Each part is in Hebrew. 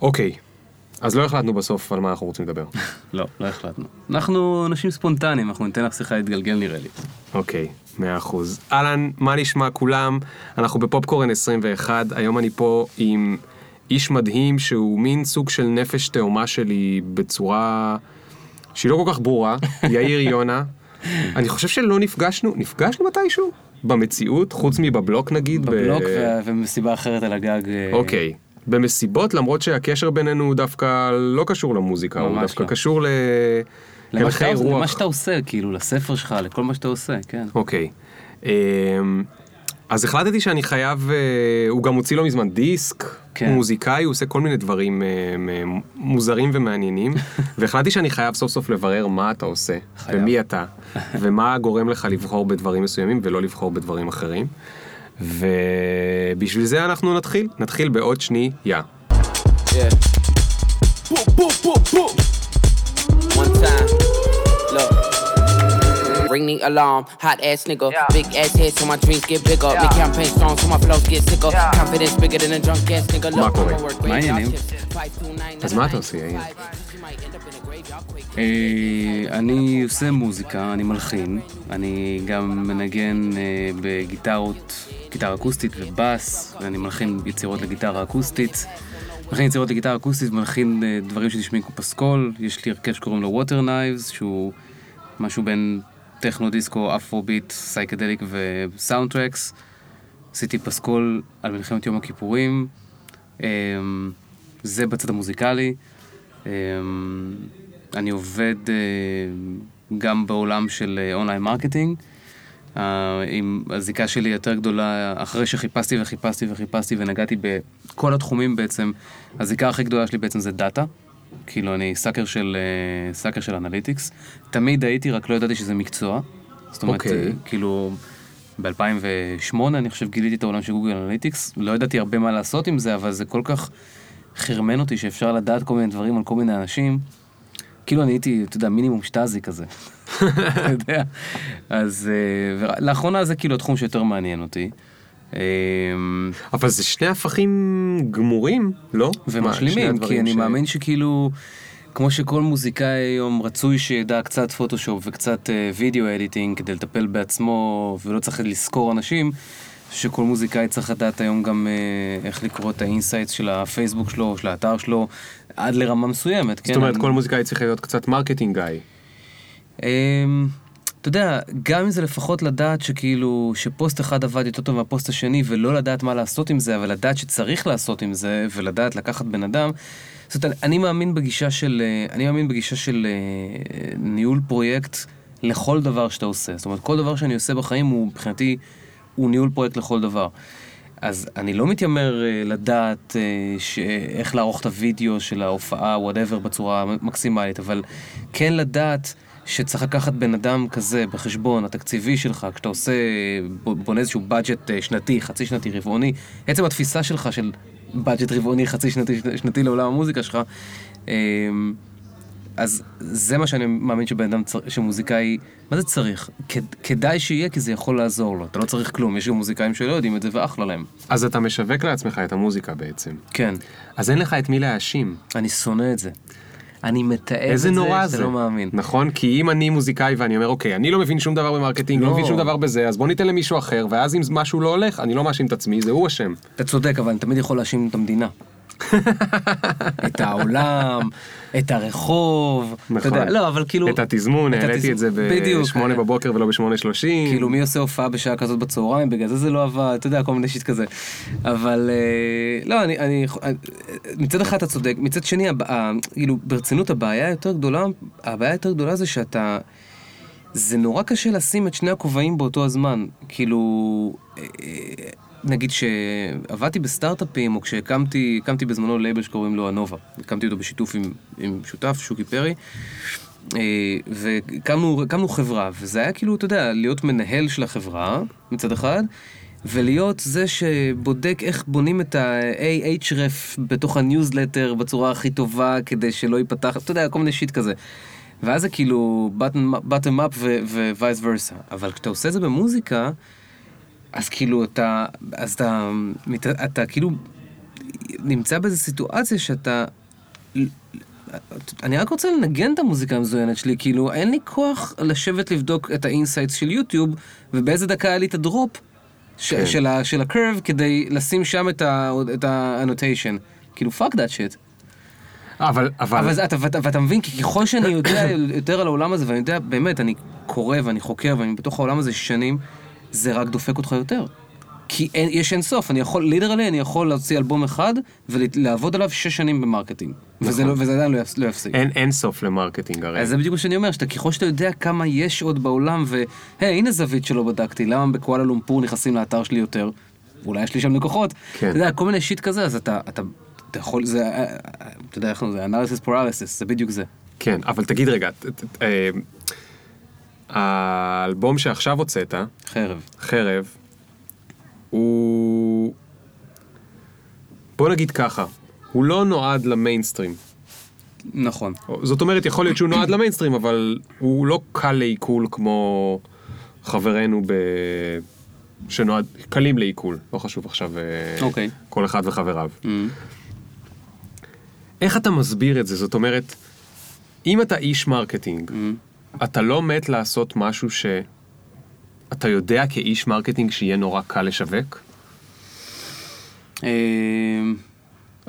אוקיי, אז לא החלטנו בסוף על מה אנחנו רוצים לדבר. לא, לא החלטנו. אנחנו אנשים ספונטניים, אנחנו ניתן לך שיחה להתגלגל נראה לי. אוקיי, מאה אחוז. אהלן, מה נשמע כולם? אנחנו בפופקורן 21, היום אני פה עם איש מדהים שהוא מין סוג של נפש תאומה שלי בצורה שהיא לא כל כך ברורה, יאיר יונה. אני חושב שלא נפגשנו, נפגשנו מתישהו? במציאות, חוץ מבבלוק נגיד? בבלוק ב... ו- ומסיבה אחרת על הגג. אה, אוקיי. במסיבות, למרות שהקשר בינינו הוא דווקא לא קשור למוזיקה, הוא דווקא לא. קשור למה להלכי שאתה, רוח. למה שאתה עושה, כאילו, לספר שלך, לכל מה שאתה עושה, כן. אוקיי. אמ, אז החלטתי שאני חייב, אה, הוא גם הוציא לא מזמן דיסק, כן. הוא מוזיקאי, הוא עושה כל מיני דברים אה, מוזרים ומעניינים, והחלטתי שאני חייב סוף סוף לברר מה אתה עושה, חייב. ומי אתה, ומה גורם לך לבחור בדברים מסוימים ולא לבחור בדברים אחרים. ובשביל זה אנחנו נתחיל, נתחיל בעוד שנייה. Yeah. Boom, boom, boom, boom. One time. Look. Ring the alarm, hot ass nigga. Big ass head so my dreams get bigger. Big campaign strong so my flows get sicker. Confidence bigger than a drunk ass nigga. מה קורה? מה העניינים? אז מה אתה עושה, יאיר? אני עושה מוזיקה, אני מלחין, אני גם מנגן אה, בגיטרות, גיטרה אקוסטית ובאס, ואני מלחין יצירות לגיטרה אקוסטית. מלחין יצירות לגיטרה אקוסטית, מלחין אה, דברים שנשמעים כמו פסקול, יש לי הרכב שקוראים לו Water Knives, שהוא משהו בין טכנו דיסקו, Afrobeat, psychedelic ו soundtracks. עשיתי פסקול על מלחמת יום הכיפורים, אה, זה בצד המוזיקלי. אני עובד אה, גם בעולם של אה, online marketing. אה, עם הזיקה שלי יותר גדולה, אחרי שחיפשתי וחיפשתי וחיפשתי ונגעתי בכל התחומים בעצם, הזיקה הכי גדולה שלי בעצם זה דאטה. כאילו אני sucker של, sucker של analytics. תמיד הייתי, רק לא ידעתי שזה מקצוע. זאת אומרת, אוקיי. אה, כאילו, ב-2008 אני חושב גיליתי את העולם של Google Analytics. לא ידעתי הרבה מה לעשות עם זה, אבל זה כל כך חרמן אותי שאפשר לדעת כל מיני דברים על כל מיני אנשים. כאילו אני הייתי, אתה יודע, מינימום שטאזי כזה. אתה יודע. אז אה, לאחרונה זה כאילו התחום שיותר מעניין אותי. אה, אבל זה שני הפכים גמורים, לא? ומשלימים, כי אני ש- מאמין שכאילו, כמו שכל מוזיקאי היום רצוי שידע קצת פוטושופ וקצת אה, וידאו אדיטינג כדי לטפל בעצמו ולא צריך לזכור אנשים, שכל מוזיקאי צריך לדעת היום גם אה, איך לקרוא את ה insights של הפייסבוק שלו, של האתר שלו, עד לרמה מסוימת, כן? זאת אומרת, אני- כל מוזיקאי צריך להיות קצת marketing guy. אמ, אתה יודע, גם אם זה לפחות לדעת שכאילו, שפוסט אחד עבד יותר טוב מהפוסט השני, ולא לדעת מה לעשות עם זה, אבל לדעת שצריך לעשות עם זה, ולדעת לקחת בן אדם. זאת אומרת, אני מאמין בגישה של, אה, אני מאמין בגישה של אה, ניהול פרויקט לכל דבר שאתה עושה. זאת אומרת, כל דבר שאני עושה בחיים הוא, מבחינתי, הוא ניהול פרויקט לכל דבר. אז אני לא מתיימר אה, לדעת אה, ש... איך לערוך את הוידאו של ההופעה, whatever, בצורה מקסימלית, אבל כן לדעת שצריך לקחת בן אדם כזה בחשבון, התקציבי שלך, כשאתה עושה, ב- בונה איזשהו budget אה, שנתי, חצי שנתי, רבעוני, עצם התפיסה שלך של budget רבעוני, חצי שנתי, שנתי לעולם המוזיקה שלך, אה, אז זה מה שאני מאמין שבן אדם, צר... שמוזיקאי, מה זה צריך? כ- כדאי שיהיה כי זה יכול לעזור לו, אתה לא צריך כלום, יש גם מוזיקאים שלא יודעים את זה ואחלה להם. אז אתה משווק לעצמך את המוזיקה בעצם. כן, אז אין לך את מי להאשים. אני שונא את זה. אני מתעב את זה, נורא שאתה זה. לא מאמין. נכון? כי אם אני מוזיקאי ואני אומר, אוקיי, אני לא מבין שום דבר ב marketing, לא לא. מבין שום דבר בזה, אז בוא ניתן למישהו אחר, ואז אם משהו לא הולך, אני לא מאשים את עצמי, זה הוא אשם. אתה צודק, אבל אני תמיד יכול להאשים את המדינה. את העולם, את הרחוב, אתה נכון. יודע, לא, אבל כאילו... את התזמון, את העליתי את זה בדיוק, ב-8 אה. בבוקר ולא ב-8.30. כאילו מי עושה הופעה בשעה כזאת בצהריים, בגלל זה זה לא עבד, אתה יודע, כל מיני שיט כזה. אבל אה, לא, אני, אני, אה, מצד אחד אתה צודק, מצד שני, כאילו, ברצינות הבעיה היותר גדולה, הבעיה היותר גדולה זה שאתה, זה נורא קשה לשים את שני הכובעים באותו הזמן. כאילו, אה, נגיד שעבדתי בסטארט-אפים, או כשהקמתי, הקמתי בזמנו לייבל שקוראים לו הנובה. הקמתי אותו בשיתוף עם, עם שותף, שוקי פרי. אה, והקמנו הקמנו חברה, וזה היה כאילו, אתה יודע, להיות מנהל של החברה מצד אחד, ולהיות זה שבודק איך בונים את ה a href בתוך הניוזלטר בצורה הכי טובה כדי שלא ייפתח, אתה יודע, כל מיני shit כזה. ואז זה כאילו bottom up ו-vice versa. אבל כשאתה עושה את זה במוזיקה, אז כאילו אתה, אז אתה, מת- אתה כאילו נמצא באיזו סיטואציה שאתה... אני רק רוצה לנגן את המוזיקה המזוינת שלי, כאילו, אין לי כוח לשבת לבדוק את ה insights של יוטיוב, ובאיזה דקה היה לי את ה drop ש- כן. של, ה- של ה curve כדי לשים שם את ה annotation. כאילו, fuck that shit. אבל, אבל, אבל אתה, ואתה, ואתה מבין, כי ככל שאני יודע יותר על העולם הזה, ואני יודע, באמת, אני קורא ואני חוקר ואני בתוך העולם הזה שנים, זה רק דופק אותך יותר. כי אין, יש אין סוף, אני יכול, literally, אני יכול להוציא אלבום אחד ולעבוד עליו שש שנים ב marketing. וזה, לא, וזה עדיין לא, לא יפסיק. אין, אין סוף ל marketing הרי. אז זה בדיוק מה שאני אומר, שאתה ככל שאתה יודע כמה יש עוד בעולם, והי, הנה זווית שלא בדקתי, למה בקואלה לומפור נכנסים לאתר שלי יותר? אולי יש לי שם לקוחות. כן. אתה יודע, כל מיני shit כזה, אז אתה, אתה, אתה יכול, זה, אתה יודע איך זה, analysis paralysis, זה בדיוק זה. כן, אבל תגיד רגע, אה, האלבום שעכשיו הוצאת, חרב. חרב, הוא... בוא נגיד ככה, הוא לא נועד למיינסטרים. נכון. זאת אומרת, יכול להיות שהוא נועד למיינסטרים, אבל הוא לא קל לעיכול כמו חברינו ב... שנועד, קלים לעיכול, לא חשוב עכשיו אה, אוקיי. כל אחד וחבריו. Mm. איך אתה מסביר את זה? זאת אומרת, אם אתה איש marketing, אתה לא מת לעשות משהו שאתה יודע כאיש marketing שיהיה נורא קל לשווק? אה,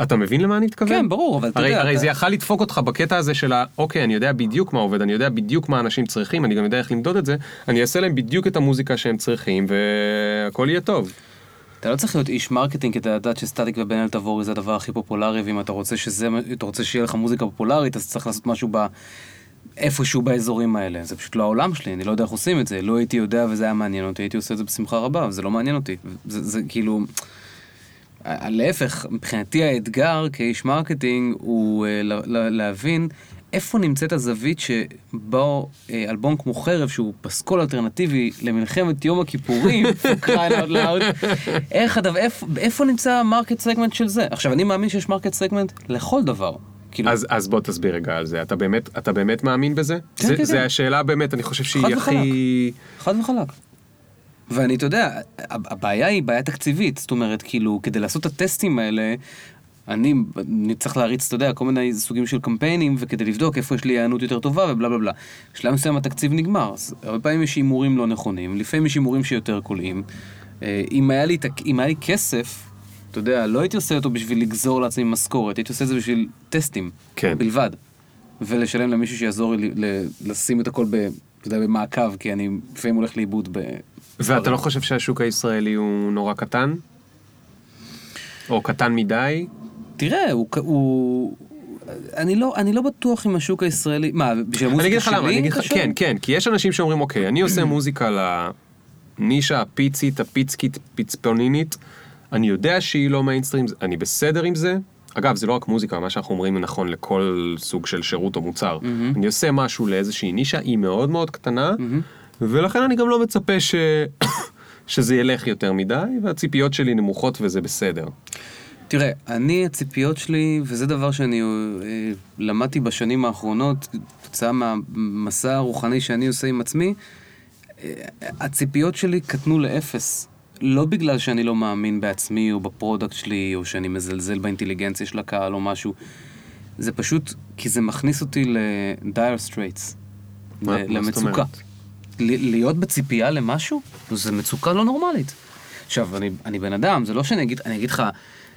אתה מבין למה אני מתכוון? כן, ברור, אבל אתה הרי, יודע, הרי אתה- זה יכל לדפוק אותך בקטע הזה של ה... אוקיי, אני יודע בדיוק מה עובד, אני יודע בדיוק מה אנשים צריכים, אני גם יודע איך למדוד את זה, אני אעשה להם בדיוק את המוזיקה שהם צריכים, והכל יהיה טוב. אתה לא צריך להיות איש marketing כדי לדעת שסטטיק ובן אל תבורי זה הדבר הכי פופולרי, ואם אתה רוצה שזה, אתה רוצה שיהיה לך מוזיקה פופולרית, אז צריך לעשות משהו. איפשהו באזורים האלה. זה פשוט לא העולם שלי, אני לא יודע איך עושים את זה. לא הייתי יודע וזה היה מעניין אותי, הייתי עושה את זה בשמחה רבה, זה לא מעניין אותי. זה, זה כאילו... להפך, מבחינתי האתגר כאיש marketing הוא אה, ל- ל- להבין איפה נמצאת הזווית שבו אה, אלבום כמו חרב, שהוא פסקול אלטרנטיבי למלחמת יום הכיפורים, crying out loud, איך הדבר, איפה, איפה נמצא ה market segment של זה? עכשיו, אני מאמין שיש market segment לכל דבר. כאילו, אז, אז בוא תסביר רגע על זה, אתה באמת, אתה באמת מאמין בזה? כן, זה, כן, זה כן. השאלה באמת, אני חושב שהיא חד הכי... חד וחלק. ואני, אתה יודע, הבעיה היא בעיה תקציבית, זאת אומרת, כאילו, כדי לעשות את הטסטים האלה, אני, אני צריך להריץ, אתה יודע, כל מיני סוגים של קמפיינים, וכדי לבדוק איפה יש לי היענות יותר טובה, ובלה בלה בלה. בשלב מסוים התקציב נגמר, אז הרבה פעמים יש הימורים לא נכונים, לפעמים יש הימורים שיותר קולעים. אה, אם היה לי, אם היה לי כסף, אתה יודע, לא הייתי עושה אותו בשביל לגזור לעצמי משכורת, הייתי עושה את זה בשביל טסטים, כן. בלבד. ולשלם למישהו שיעזור לי לשים את הכל ב... אתה יודע, במעקב, כי אני לפעמים הולך לאיבוד ב... ואתה לא חושב שהשוק הישראלי הוא נורא קטן? או קטן מדי? תראה, הוא... הוא... אני לא, אני לא בטוח אם השוק הישראלי... מה, בשביל המוזיקה למה, אני שלי? אגיד לך, שואל? כן, כן, כי יש אנשים שאומרים, אוקיי, אני עושה מוזיקה לנישה הפיצית, הפיצקית, פיצפונינית, אני יודע שהיא לא מיינסטרים, אני בסדר עם זה. אגב, זה לא רק מוזיקה, מה שאנחנו אומרים נכון לכל סוג של שירות או מוצר. אני עושה משהו לאיזושהי נישה, היא מאוד מאוד קטנה, ולכן אני גם לא מצפה ש... שזה ילך יותר מדי, והציפיות שלי נמוכות וזה בסדר. תראה, אני, הציפיות שלי, וזה דבר שאני אה, למדתי בשנים האחרונות, כתוצאה מהמסע הרוחני שאני עושה עם עצמי, אה, הציפיות שלי קטנו לאפס. לא בגלל שאני לא מאמין בעצמי או ב product שלי, או שאני מזלזל באינטליגנציה של הקהל או משהו. זה פשוט כי זה מכניס אותי ל-dire straits. מה- ל- מה זאת למצוקה. להיות בציפייה למשהו, זה מצוקה לא נורמלית. עכשיו, אני, אני בן אדם, זה לא שאני אגיד, אני אגיד לך,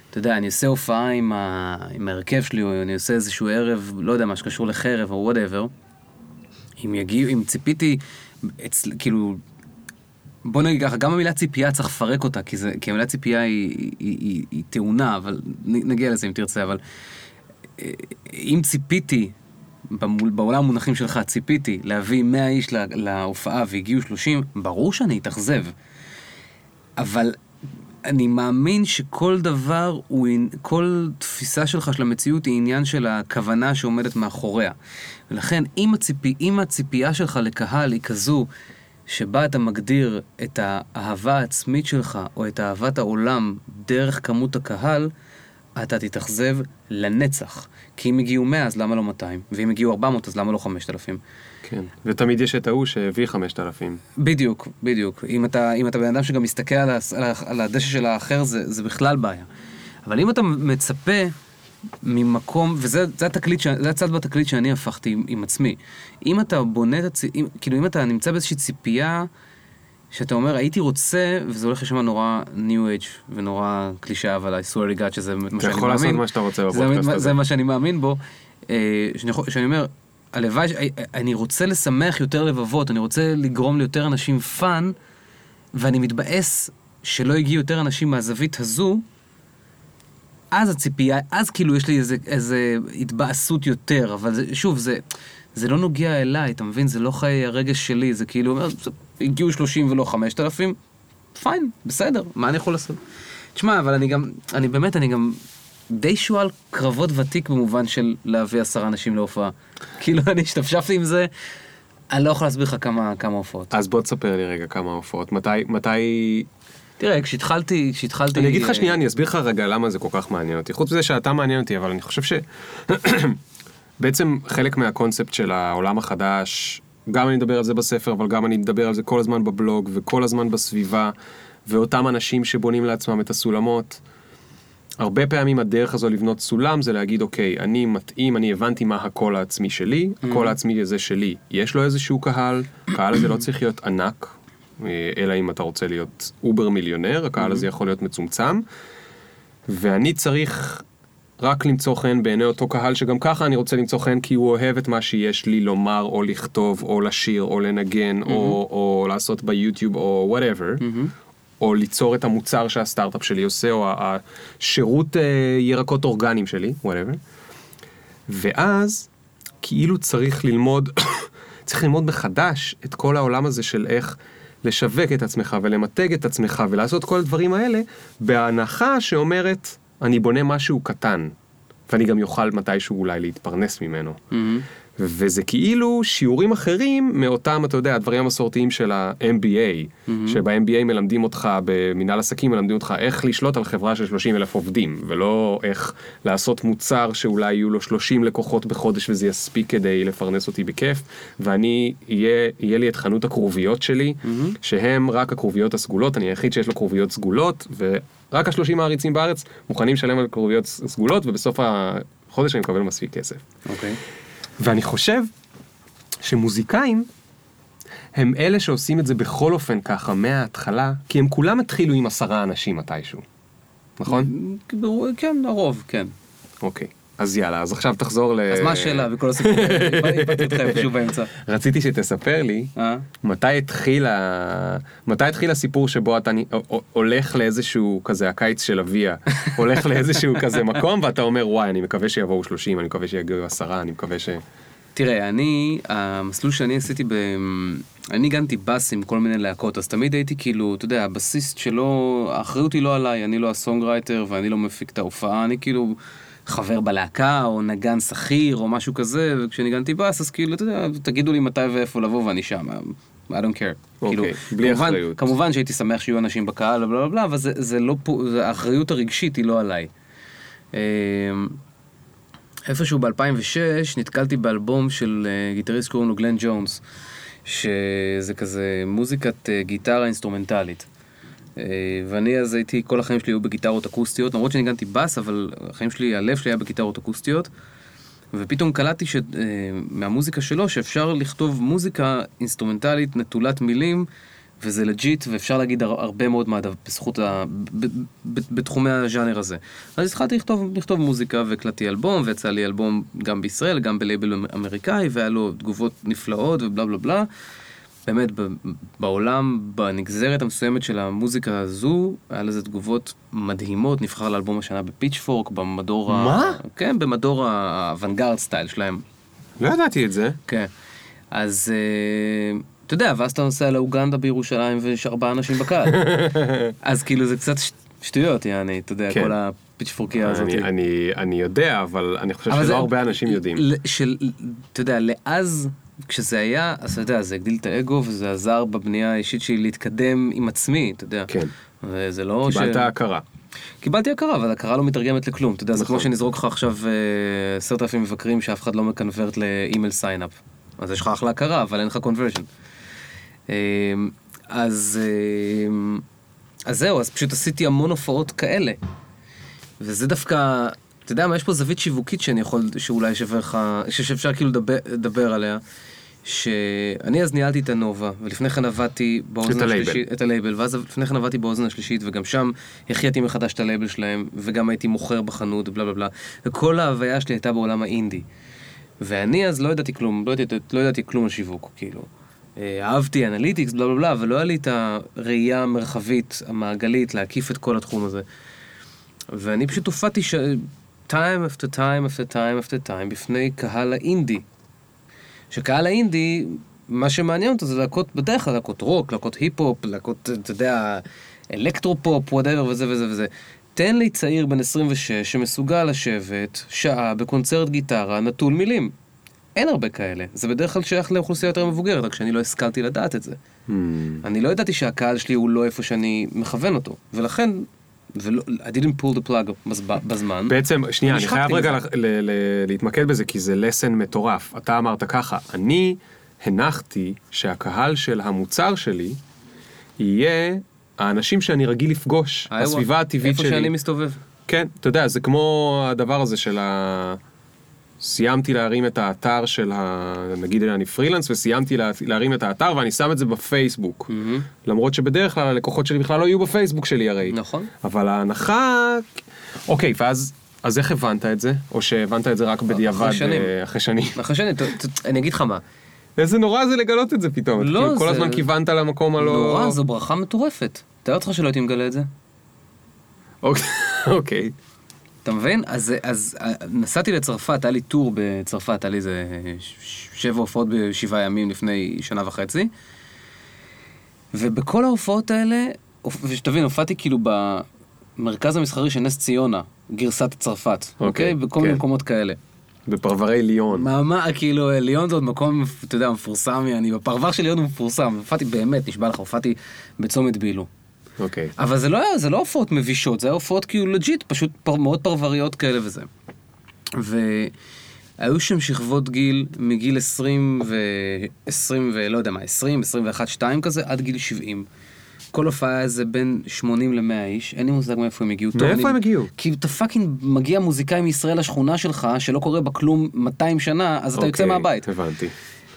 אתה יודע, אני אעשה הופעה עם, ה, עם ההרכב שלי, או אני עושה איזשהו ערב, לא יודע, מה שקשור לחרב או וואטאבר, אם יגיעו, אם ציפיתי, אצל, כאילו, בוא נגיד ככה, גם המילה ציפייה צריך לפרק אותה, כי, זה, כי המילה ציפייה היא, היא, היא, היא, היא טעונה, אבל נגיע לזה אם תרצה, אבל אה, אם ציפיתי, במול- בעולם המונחים שלך, ציפיתי להביא 100 איש לה- להופעה והגיעו 30, ברור שאני אתאכזב. אבל אני מאמין שכל דבר הוא, כל תפיסה שלך של המציאות היא עניין של הכוונה שעומדת מאחוריה. ולכן אם, הציפי, אם הציפייה שלך לקהל היא כזו שבה אתה מגדיר את האהבה העצמית שלך או את אהבת העולם דרך כמות הקהל, אתה תתאכזב לנצח. כי אם הגיעו 100 אז למה לא 200? ואם הגיעו 400 אז למה לא 5,000? כן. ותמיד יש את ההוא שהביא 5,000. בדיוק, בדיוק. אם אתה, אם אתה בן אדם שגם מסתכל על, ה- על הדשא של האחר, זה, זה בכלל בעיה. אבל אם אתה מצפה ממקום, וזה זה התקליט, ש- זה הצד בתקליט שאני הפכתי עם, עם עצמי. אם אתה בונה את הצ... אם, כאילו אם אתה נמצא באיזושהי ציפייה, שאתה אומר, הייתי רוצה, וזה הולך לשם נורא New Age ונורא קלישאה, אבל I swear to God שזה מה אתה שאני יכול לעשות מאמין. מה שאתה רוצה בפודקאסט זה, הזה. זה מה שאני מאמין בו. אה, שאני, יכול- שאני אומר, הלוואי, ש- אה, אני רוצה לשמח יותר לבבות, אני רוצה לגרום ליותר אנשים fun, ואני מתבאס שלא הגיעו יותר אנשים מהזווית הזו, אז הציפייה, אז כאילו יש לי איזה, איזה התבאסות יותר, אבל זה, שוב, זה, זה לא נוגע אליי, אתה מבין? זה לא חיי הרגש שלי, זה כאילו, אומר, "זה- הגיעו 30 ולא 5,000, פיין, בסדר, מה אני יכול לעשות? תשמע, אבל אני גם, אני באמת, אני גם די שועל קרבות ותיק במובן של להביא עשרה אנשים להופעה. כאילו, אני השתפשפתי עם זה, אני לא יכול להסביר לך כמה, כמה הופעות. אז בוא תספר לי רגע כמה הופעות. מתי, מתי... תראה, כשהתחלתי, כשהתחלתי... אני אגיד לך אה, שנייה, אני אסביר לך רגע למה זה כל כך מעניין אותי. חוץ מזה שאתה מעניין אותי, אבל אני חושב ש... בעצם חלק מהקונספט של העולם החדש, גם אני מדבר על זה בספר, אבל גם אני מדבר על זה כל הזמן בבלוג, וכל הזמן בסביבה, ואותם אנשים שבונים לעצמם את הסולמות. הרבה פעמים הדרך הזו לבנות סולם זה להגיד, אוקיי, אני מתאים, אני הבנתי מה הקול העצמי שלי, הקול העצמי הזה שלי. יש לו איזשהו קהל, הקהל הזה לא צריך להיות ענק, אלא אם אתה רוצה להיות אובר מיליונר, הקהל הזה יכול להיות מצומצם, ואני צריך רק למצוא חן בעיני אותו קהל שגם ככה אני רוצה למצוא חן כי הוא אוהב את מה שיש לי לומר או לכתוב או לשיר או לנגן או, או לעשות ביוטיוב או whatever. או ליצור את המוצר שהסטארט-אפ שלי עושה, או השירות אה, ירקות אורגניים שלי, whatever. ואז, כאילו צריך ללמוד, צריך ללמוד מחדש את כל העולם הזה של איך לשווק את עצמך ולמתג את עצמך ולעשות כל הדברים האלה, בהנחה שאומרת, אני בונה משהו קטן, ואני גם יוכל מתישהו אולי להתפרנס ממנו. מהמם. וזה כאילו שיעורים אחרים מאותם, אתה יודע, הדברים המסורתיים של ה-MBA, שב-MBA מלמדים אותך, במנהל עסקים מלמדים אותך איך לשלוט על חברה של 30 אלף עובדים, ולא איך לעשות מוצר שאולי יהיו לו 30 לקוחות בחודש וזה יספיק כדי לפרנס אותי בכיף, ואני, יהיה, יהיה לי את חנות הכרוביות שלי, שהם רק הכרוביות הסגולות, אני היחיד שיש לו כרוביות סגולות, ורק ה-30 מעריצים בארץ מוכנים לשלם על כרוביות סגולות, ובסוף החודש אני מקבל מספיק כסף. אוקיי. ואני חושב שמוזיקאים הם אלה שעושים את זה בכל אופן ככה מההתחלה, כי הם כולם התחילו עם עשרה אנשים מתישהו, נכון? כן, הרוב, כן. אוקיי. אז יאללה, אז עכשיו תחזור ל... אז מה השאלה בכל הסיפור? הזה? איבדתי אותך איפשהו באמצע. רציתי שתספר לי אה? מתי התחיל, ה... מתי התחיל הסיפור שבו אתה הולך לאיזשהו כזה הקיץ של אביה, הולך לאיזשהו כזה מקום ואתה אומר וואי אני מקווה שיבואו 30, אני מקווה שיגיעו עשרה, אני מקווה ש... תראה, אני, המסלול שאני עשיתי ב... אני ניגנתי בס עם כל מיני להקות, אז תמיד הייתי כאילו, אתה יודע, הבסיסט שלו, האחריות היא לא עליי, אני לא הסונגרייטר ואני לא מפיק את ההופעה, אני כאילו חבר בלהקה, או נגן שכיר, או משהו כזה, וכשניגנתי בס, אז כאילו, אתה יודע, תגידו לי מתי ואיפה לבוא ואני שם. I don't care. אוקיי, כאילו, בלי כמובן, אחריות. כמובן שהייתי שמח שיהיו אנשים בקהל, בלה בלה בלה, אבל זה, זה לא פה, האחריות הרגשית היא לא עליי. אמ, איפשהו ב-2006 נתקלתי באלבום של אה, גיטריסט שקוראים לו גלן ג'ונס, שזה כזה מוזיקת אה, גיטרה אינסטרומנטלית. אה, ואני אז הייתי, כל החיים שלי היו בגיטרות אקוסטיות, למרות שניגנתי בס, אבל החיים שלי, הלב שלי היה בגיטרות אקוסטיות. ופתאום קלטתי ש... אה, מהמוזיקה שלו שאפשר לכתוב מוזיקה אינסטרומנטלית נטולת מילים, וזה legit, ואפשר להגיד הר- הרבה מאוד מהדבר, בזכות ה... בתחומי הז'אנר הזה. אז התחלתי לכתוב, לכתוב מוזיקה והקלטתי אלבום, ויצא לי אלבום גם בישראל, גם בלייבל אמריקאי, והיה לו תגובות נפלאות ובלה בלה בלה. באמת, בעולם, בנגזרת המסוימת של המוזיקה הזו, היה לזה תגובות מדהימות, נבחר לאלבום השנה בפיצ'פורק, במדור ה... מה? כן, במדור האוונגרד סטייל שלהם. לא ידעתי את זה. כן. אז אה, אתה יודע, ואז אתה נוסע לאוגנדה בירושלים ויש ארבעה אנשים בקהל. אז כאילו זה קצת ש- שטויות, יעני, אתה יודע, כן. כל הפיצ'פורקיה הזאת. אני, אני, אני יודע, אבל אני חושב אבל שלא זה- הרבה אנשים יודעים. של, אתה יודע, לאז, כשזה היה, אז אתה יודע, זה הגדיל את האגו וזה עזר בבנייה האישית שלי להתקדם עם עצמי, אתה יודע. כן. וזה לא קיבלת הכרה. קיבלתי הכרה, אבל הכרה לא מתרגמת לכלום. אתה יודע, זה נכון. כמו שנזרוק לך עכשיו אה, עשרת אלפים מבקרים שאף אחד לא מקונברט ל email signup. אז יש לך אחלה הכרה, אבל אין לך conversion. אז, אה, אז זהו, אז פשוט עשיתי המון הופעות כאלה. וזה דווקא, אתה יודע מה, יש פה זווית שיווקית שאני יכול, שאולי שווה לך, שאפשר כאילו לדבר, לדבר עליה. שאני אז ניהלתי את הנובה, ולפני כן עבדתי באוזן את. השלישית, את הלייבל, ואז לפני כן עבדתי באוזן השלישית, וגם שם החייתי מחדש את הלייבל שלהם, וגם הייתי מוכר בחנות, בלה בלה בלה, וכל ההוויה שלי הייתה בעולם האינדי. ואני אז לא ידעתי כלום, לא ידעתי, לא ידעתי כלום על שיווק, כאילו. אה, אהבתי analytics, בלה בלה בלה, אבל לא היה לי את הראייה המרחבית, המעגלית, להקיף את כל התחום הזה. ואני פשוט הופעתי ש... time after time after time after time בפני קהל האינדי. שקהל האינדי, מה שמעניין אותו זה להקות, בדרך כלל להקות רוק, להקות היפ-הופ, להקות, אתה יודע, אלקטרופופ, whatever וזה וזה וזה. תן לי צעיר בן 26 שמסוגל לשבת שעה בקונצרט גיטרה נטול מילים. אין הרבה כאלה. זה בדרך כלל שייך לאוכלוסייה יותר מבוגרת, רק שאני לא השכלתי לדעת את זה. Hmm. אני לא ידעתי שהקהל שלי הוא לא איפה שאני מכוון אותו. ולכן, ולא, I didn't pull the plug בז- בזמן. בעצם, שנייה, אני חייב רגע מזה. ל- ל- ל- להתמקד בזה, כי זה לסן מטורף. אתה אמרת ככה, אני הנחתי שהקהל של המוצר שלי יהיה האנשים שאני רגיל לפגוש, הסביבה הטבעית שלי. איפה שאני מסתובב. כן, אתה יודע, זה כמו הדבר הזה של ה... סיימתי להרים את האתר של ה... נגיד אני פרילנס וסיימתי לה... להרים את האתר ואני שם את זה בפייסבוק. למרות שבדרך כלל הלקוחות שלי בכלל לא יהיו בפייסבוק שלי הרי. נכון. אבל ההנחה... אוקיי, ואז... אז איך הבנת את זה? או שהבנת את זה רק בדיעבד שנים. אה, אחרי שנים? אחרי שאני, ת- ת- אני אגיד לך מה, איזה נורא זה לגלות את זה פתאום. לא, כאילו כל זה- הזמן כיוונת למקום הלא... נורא, זו ברכה מטורפת. תאר אותך שלא הייתי מגלה את זה. אוקיי, אוקיי. אתה מבין? אז, אז אה, נסעתי לצרפת, היה לי טור בצרפת, היה לי איזה שבע הופעות בשבעה ימים לפני שנה וחצי. ובכל ההופעות האלה, ושתבין, הופעתי כאילו במרכז המסחרי של נס ציונה, גרסת צרפת, אוקיי, אוקיי? בכל מיני כן. מקומות כאלה. בפרברי ליון. מה, מה, כאילו, ליון זה עוד מקום, אתה יודע, מפורסם, אני בפרבר של ליון הוא מפורסם. הופעתי באמת, נשבע לך, הופעתי בצומת בילו. אוקיי. אבל זה לא היה, זה לא הופעות מבישות, זה היה הופעות כאילו legit, פשוט פר, מאוד פרבריות כאלה וזה. והיו שם שכבות גיל מגיל 20 ו... 20 ולא יודע מה, 20, 21, 2 כזה, עד גיל 70. כל הופעה היה איזה בין 80 ל-100 איש, אין לי מושג מאיפה הם הגיעו. מאיפה הם הגיעו? כי אתה fucking מגיע מוזיקאי מישראל לשכונה שלך, שלא קורה בה כלום 200 שנה, אז אתה יוצא אוקיי, מהבית. הבנתי.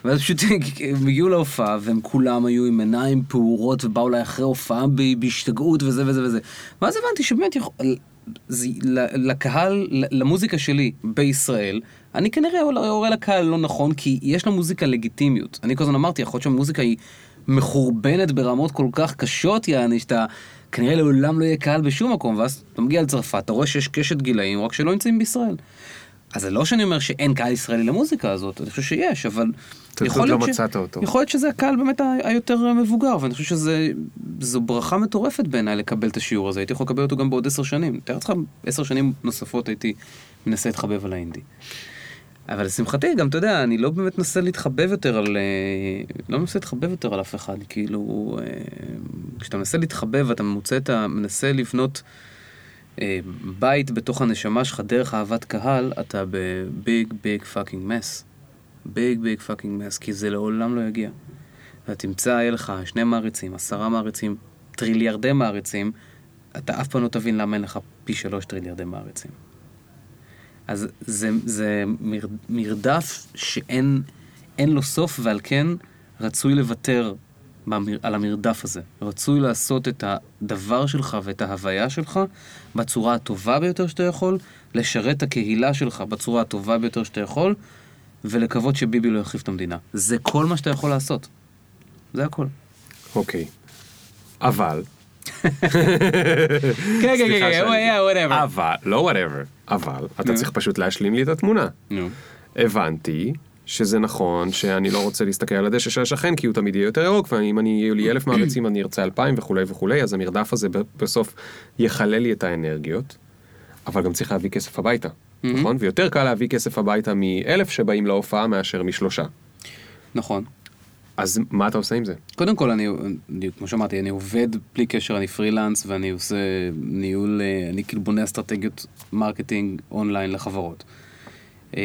ואז פשוט הם הגיעו להופעה והם כולם היו עם עיניים פעורות ובאו אליי אחרי הופעה בהשתגעות וזה וזה וזה. ואז הבנתי שבאמת יכול... זה, לקהל, למוזיקה שלי בישראל, אני כנראה יורה לקהל לא נכון, כי יש למוזיקה לגיטימיות. אני כל הזמן אמרתי, יכול להיות שהמוזיקה היא מחורבנת ברמות כל כך קשות, יעני, שאתה כנראה לעולם לא יהיה קהל בשום מקום, ואז אתה מגיע לצרפת, אתה רואה שיש קשת גילאים, רק שלא נמצאים בישראל. אז זה לא שאני אומר שאין קהל ישראלי למוזיקה הזאת, אני חושב שיש, אבל... יכול לא להיות ש- מצאת אותו. יכול להיות שזה הקהל באמת היותר מבוגר, ואני חושב שזו ברכה מטורפת בעיניי לקבל את השיעור הזה, הייתי יכול לקבל אותו גם בעוד עשר שנים. תאר לעצמך, עשר שנים נוספות הייתי מנסה להתחבב על האינדי. אבל לשמחתי, גם אתה יודע, אני לא באמת מנסה להתחבב יותר על... אה, לא מנסה להתחבב יותר על אף אחד, כאילו... אה, כשאתה מנסה להתחבב, אתה מוצא את ה... מנסה לבנות בית בתוך הנשמה שלך דרך אהבת קהל, אתה ב big big fucking mess. Big big fucking mess, כי זה לעולם לא יגיע. אתה תמצא, יהיה לך שני מעריצים, עשרה מעריצים, טריליארדי מעריצים, אתה אף פעם לא תבין למה אין לך פי שלוש טריליארדי מעריצים. אז זה, זה מר, מרדף שאין אין לו סוף, ועל כן רצוי לוותר במר, על המרדף הזה. רצוי לעשות את הדבר שלך ואת ההוויה שלך בצורה הטובה ביותר שאתה יכול, לשרת את הקהילה שלך בצורה הטובה ביותר שאתה יכול, ולקוות שביבי לא יחריב את המדינה. זה כל מה שאתה יכול לעשות. זה הכל. אוקיי. אבל, כן, סליחה שאני- whatever. אבל, לא whatever, אבל, אתה. צריך פשוט להשלים לי את התמונה. נו. הבנתי שזה נכון שאני לא רוצה להסתכל על הדשא של השכן כי הוא תמיד יהיה יותר ירוק ואם אני יהיו לי אלף מעריצים אני ארצה אלפיים וכולי וכולי אז המרדף הזה בסוף יחלל לי את האנרגיות. אבל גם צריך להביא כסף הביתה, נכון? ויותר קל להביא כסף הביתה מאלף שבאים להופעה מאשר משלושה. נכון. אז מה אתה עושה עם זה? קודם כל, אני, אני, כמו שאמרתי, אני עובד בלי קשר, אני פרילנס ואני עושה ניהול, אה, אני כאילו בונה אסטרטגיות marketing online לחברות. אה,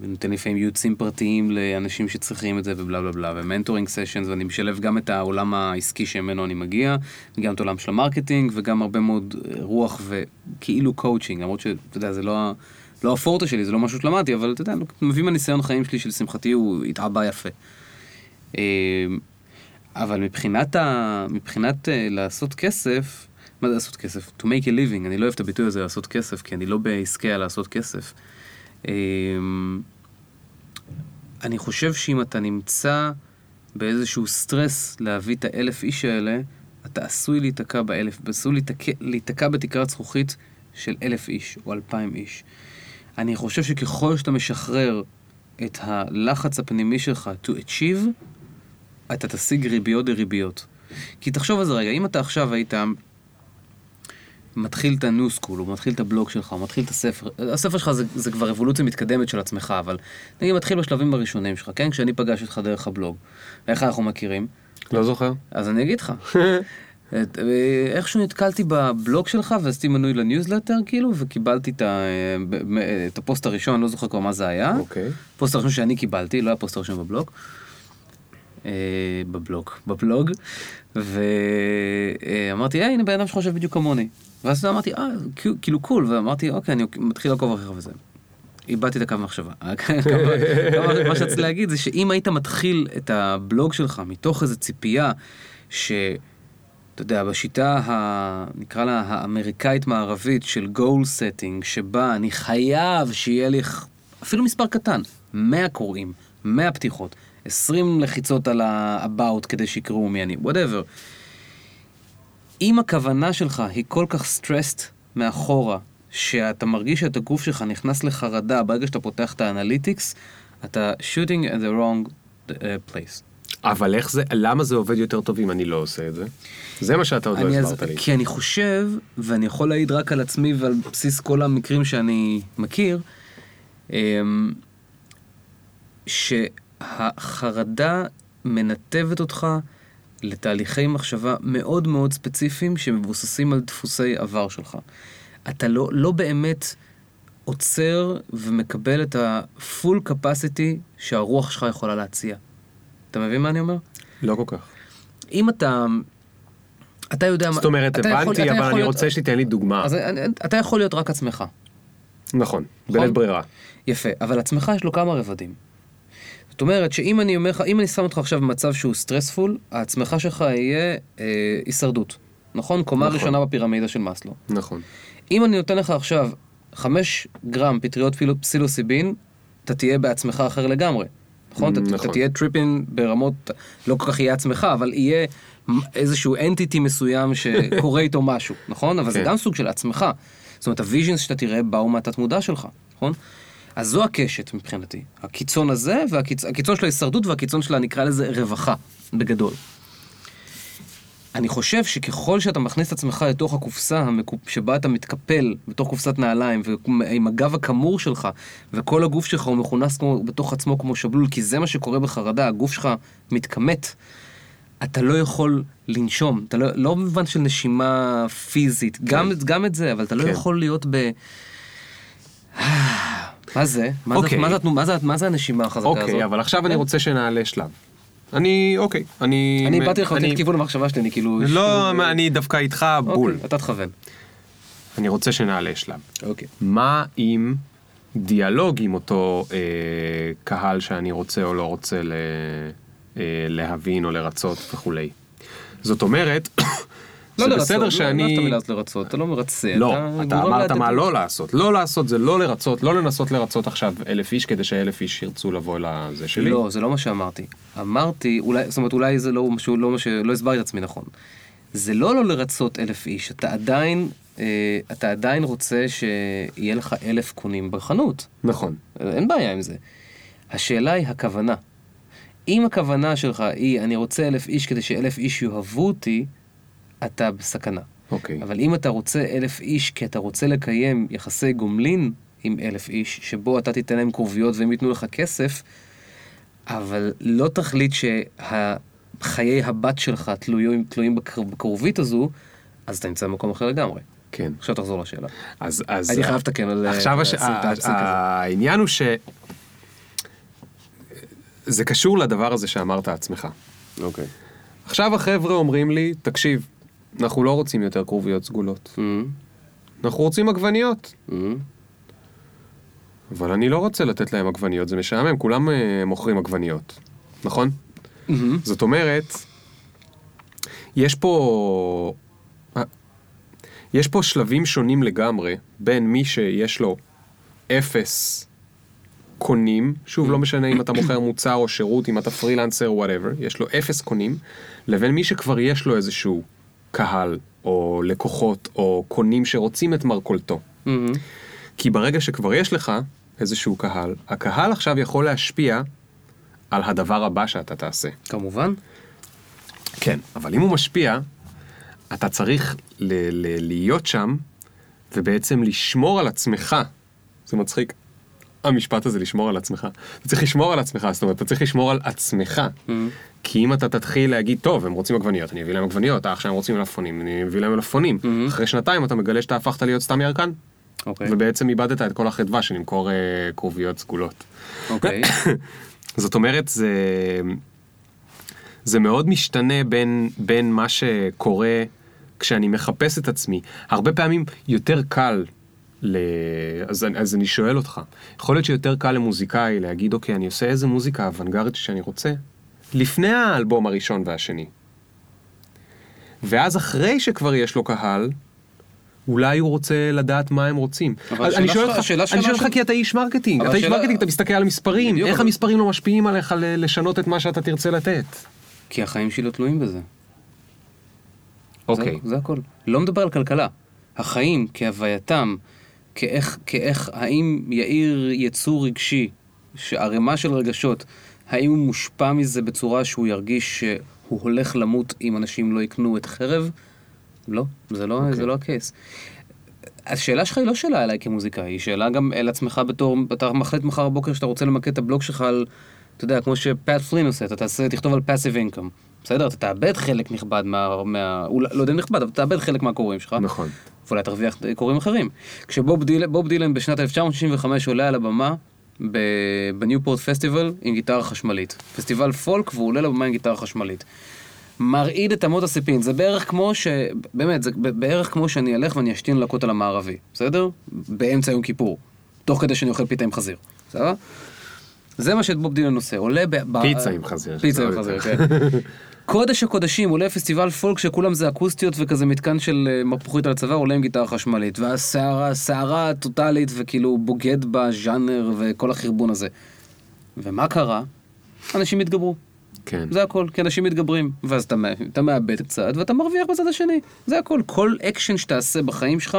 נותן לפעמים ייעוצים פרטיים לאנשים שצריכים את זה ובלה בלה בלה, ו mentoring sessions, ואני משלב גם את העולם העסקי שממנו אני מגיע, וגם את העולם של ה marketing, וגם הרבה מאוד אה, רוח וכאילו קואוצ'ינג, למרות שאתה יודע, זה לא, לא הפורטה שלי, זה לא משהו שלמדתי, אבל אתה יודע, מביא מהניסיון החיים שלי, שלשמחתי הוא התעבה יפה. אה, אבל מבחינת, ה... מבחינת uh, לעשות כסף, מה זה לעשות כסף? To make a living, אני לא אוהב את הביטוי הזה לעשות כסף, כי אני לא בעסקי לעשות כסף. Um, אני חושב שאם אתה נמצא באיזשהו סטרס להביא את האלף איש האלה, אתה עשוי להיתקע באלף, עשוי להיתקע, להיתקע בתקרת זכוכית של אלף איש או אלפיים איש. אני חושב שככל שאתה משחרר את הלחץ הפנימי שלך to achieve, אתה תשיג ריביות דריביות. כי תחשוב על זה רגע, אם אתה עכשיו היית מתחיל את ה-new school, או מתחיל את הבלוג שלך, או מתחיל את הספר, הספר שלך זה, זה כבר אבולוציה מתקדמת של עצמך, אבל נגיד מתחיל בשלבים הראשונים שלך, כן? כשאני פגש אותך דרך הבלוג, ואיך אנחנו מכירים? לא זוכר. אז אני אגיד לך. את- אה, איכשהו נתקלתי בבלוג שלך ועשיתי מנוי לניוזלטר כאילו וקיבלתי את, ה, מ- את הפוסט הראשון, לא זוכר כבר מה זה היה. אוקיי. הפוסט הראשון שאני קיבלתי, לא היה הפוסט הראשון בבלוג. אה, בבלוג, בבלוג, ואמרתי, היי, הנה בן אדם שחושב בדיוק כמוני. ואז אמרתי, אה, כאילו- כאילו cool, ואמרתי, אוקיי, אני מתחיל לעקוב אחריך וזה. איבדתי את הקו מחשבה. כמה- מה שרציתי להגיד זה שאם היית מתחיל את הבלוג שלך מתוך איזו ציפייה ש... אתה יודע, בשיטה, ה... נקרא לה האמריקאית-מערבית של goal setting, שבה אני חייב שיהיה לי אפילו מספר קטן, 100 קוראים, 100 פתיחות, 20 לחיצות על ה-about כדי שיקראו מי אני, whatever. אם הכוונה שלך היא כל כך stressed מאחורה, שאתה מרגיש שאת הגוף שלך נכנס לחרדה ברגע שאתה פותח את האנליטיקס, אתה shooting at the wrong uh, place. אבל איך זה, למה זה עובד יותר טוב אם אני לא עושה את זה? זה מה שאתה עוד לא הסברת לי. כי אני חושב, ואני יכול להעיד רק על עצמי ועל בסיס כל המקרים שאני מכיר, אמ, שהחרדה מנתבת אותך לתהליכי מחשבה מאוד מאוד ספציפיים שמבוססים על דפוסי עבר שלך. אתה לא, לא באמת עוצר ומקבל את ה-full capacity שהרוח שלך יכולה להציע. אתה מבין מה אני אומר? לא כל כך. אם אתה... אתה יודע מה... זאת אומרת, יכול- הבנתי, אתה אבל יכול אני להיות- רוצה שתיתן לי דוגמה. אז אתה יכול להיות רק עצמך. נכון, נכון? בלית ברירה. יפה, אבל עצמך יש לו כמה רבדים. זאת אומרת שאם אני אומר לך, אם אני שם אותך עכשיו במצב שהוא stressful, העצמך שלך יהיה אה, הישרדות. נכון? קומה נכון. ראשונה בפירמידה של מאסלו. נכון. אם אני נותן לך עכשיו 5 גרם פטריות פסילוסיבין, אתה תהיה בעצמך אחר לגמרי. נכון? אתה, נכון. אתה תהיה tripping ברמות, לא כל כך יהיה עצמך, אבל יהיה איזשהו entity מסוים שקורה איתו משהו, נכון? אבל זה כן. גם סוג של עצמך. זאת אומרת, ה visions שאתה תראה באו מהתת מודע שלך, נכון? אז זו הקשת מבחינתי. הקיצון הזה, והקיצון של ההישרדות והקיצון של, נקרא לזה, רווחה, בגדול. אני חושב שככל שאתה מכניס את עצמך לתוך הקופסה המקופ... שבה אתה מתקפל בתוך קופסת נעליים ועם הגב הכמור שלך וכל הגוף שלך הוא מכונס כמו, בתוך עצמו כמו שבלול כי זה מה שקורה בחרדה, הגוף שלך מתכמת, אתה לא יכול לנשום, אתה לא, לא במובן של נשימה פיזית, כן. גם, גם את זה, אבל אתה לא כן. יכול להיות ב... מה זה? מה, אוקיי. זה, מה, זה, מה, זה, מה זה הנשימה החזקה הזאת? אוקיי, אבל עכשיו אני כן. רוצה שנעלה שלב. אני, אוקיי, אני... אני באתי לך אני- לתת כיוון למחשבה שלי, אני כאילו... לא, אני דווקא איתך בול. אוקיי, אתה תכוון. אני רוצה שנעלה שלב. אוקיי. מה עם דיאלוג עם אותו אה, קהל שאני רוצה או לא רוצה ל, אה, להבין או לרצות וכולי. זאת אומרת, לא זה לרצות, בסדר לא- שאני... לא יש את המילה הזאת לרצות, אתה לא מרצה. לא, אתה גורם אמרת. מה לא לעשות. לא לעשות זה לא לרצות, לא לנסות לרצות עכשיו אלף איש כדי שאלף איש ירצו לבוא לזה שלי. לא, זה לא מה שאמרתי. אמרתי, אולי, זאת אומרת, אולי זה לא משהו, לא מה ש... לא הסברתי את עצמי נכון. זה לא לא לרצות אלף איש, אתה עדיין, אה, אתה עדיין רוצה שיהיה לך אלף קונים בחנות. נכון. אין בעיה עם זה. השאלה היא הכוונה. אם הכוונה שלך היא, אני רוצה אלף איש כדי שאלף איש יאהבו אותי, אתה בסכנה. אוקיי. אבל אם אתה רוצה אלף איש כי אתה רוצה לקיים יחסי גומלין עם אלף איש, שבו אתה תיתן להם קרוביות והם ייתנו לך כסף, אבל לא תחליט שחיי הבת שלך תלויים, תלויים בקר- בקרובית הזו, אז אתה נמצא במקום אחר לגמרי. כן. עכשיו תחזור לשאלה. אז, אז... הייתי חייב לתקן על... עכשיו הש... העניין הוא ש... זה קשור לדבר הזה שאמרת עצמך. אוקיי. עכשיו החבר'ה אומרים לי, תקשיב, אנחנו לא רוצים יותר כרוביות סגולות. אנחנו רוצים עגבניות. אבל אני לא רוצה לתת להם עגבניות, זה משעמם, כולם אה, מוכרים עגבניות, נכון? זאת אומרת, יש פה... אה, יש פה שלבים שונים לגמרי בין מי שיש לו אפס קונים, שוב, לא משנה אם אתה מוכר מוצר או שירות, אם אתה פרילנסר, whatever, יש לו אפס קונים, לבין מי שכבר יש לו איזשהו קהל, או לקוחות, או קונים שרוצים את מרכולתו. כי ברגע שכבר יש לך איזשהו קהל, הקהל עכשיו יכול להשפיע על הדבר הבא שאתה תעשה. כמובן. כן. אבל אם הוא משפיע, אתה צריך ל- ל- להיות שם, ובעצם לשמור על עצמך. זה מצחיק. המשפט הזה, לשמור על עצמך. אתה צריך לשמור על עצמך, זאת אומרת, אתה צריך לשמור על עצמך. כי אם אתה תתחיל להגיד, טוב, הם רוצים עגבניות, אני אביא להם עגבניות, אה, עכשיו הם רוצים מלפפונים, אני אביא להם מלפפונים. אחרי שנתיים אתה מגלה שאתה הפכת להיות סתם ירקן, אוקיי. ובעצם איבדת את כל החדווה של למכור אה, כרוביות סגולות. אוקיי. זאת אומרת, זה, זה מאוד משתנה בין, בין מה שקורה כשאני מחפש את עצמי. הרבה פעמים יותר קל, ל... אז, אז אני שואל אותך, יכול להיות שיותר קל למוזיקאי להגיד, אוקיי, אני עושה איזה מוזיקה אוונגרדית שאני רוצה, לפני האלבום הראשון והשני. ואז אחרי שכבר יש לו קהל, אולי הוא רוצה לדעת מה הם רוצים. אבל אני שואל אותך, השאלה אני שואל אותך כי אתה איש marketing, אתה איש השאלה- marketing, אתה מסתכל על מספרים, בדיוק, איך אבל- המספרים לא משפיעים עליך לשנות את מה שאתה תרצה לתת. כי החיים שלי לא תלויים בזה. אוקיי. זה, זה הכל. לא מדבר על כלכלה. החיים כהווייתם, כאיך, כאיך, האם יאיר יצור רגשי, שערימה של רגשות, האם הוא מושפע מזה בצורה שהוא ירגיש שהוא הולך למות אם אנשים לא יקנו את חרב? לא, זה לא, אוקיי. זה לא הקייס. השאלה שלך היא לא שאלה אליי כמוזיקאי, היא שאלה גם אל עצמך בתור, אתה מחליט מחר בבוקר שאתה רוצה למקד את הבלוג שלך על, אתה יודע, כמו שפאט פלין עושה, אתה תעשה, תכתוב על passive income. בסדר, אתה תאבד חלק נכבד מה... מה לא יודע אם נכבד, אבל תאבד חלק מהקוראים שלך. נכון. ואולי תרוויח קוראים אחרים. כשבוב דיל, דילן בשנת 1965 עולה על הבמה בניופורט פסטיבל עם גיטרה חשמלית. פסטיבל פולק והוא עולה לבמה עם גיטרה חשמלית. מרעיד את אמות הסיפים, זה בערך כמו ש... באמת, זה בערך כמו שאני אלך ואני אשתין לכותל המערבי, בסדר? באמצע יום כיפור. תוך כדי שאני אוכל פיתה עם חזיר, בסדר? זה מה שבוב דילן עושה, עולה ב... פיצה עם חזיר, פיצה עם עוד חזיר. כן. קודש הקודשים, עולה פסטיבל פולק שכולם זה אקוסטיות וכזה מתקן של אה, מפוחית על הצוואר, עולה עם גיטרה חשמלית. והסערה, סערה טוטאלית וכאילו בוגד בז'אנר וכל החרבון הזה. ומה קרה? אנשים התגברו. כן. זה הכל, כי אנשים מתגברים. ואז אתה, אתה מאבד קצת ואתה מרוויח בצד השני. זה הכל. כל אקשן שתעשה בחיים שלך,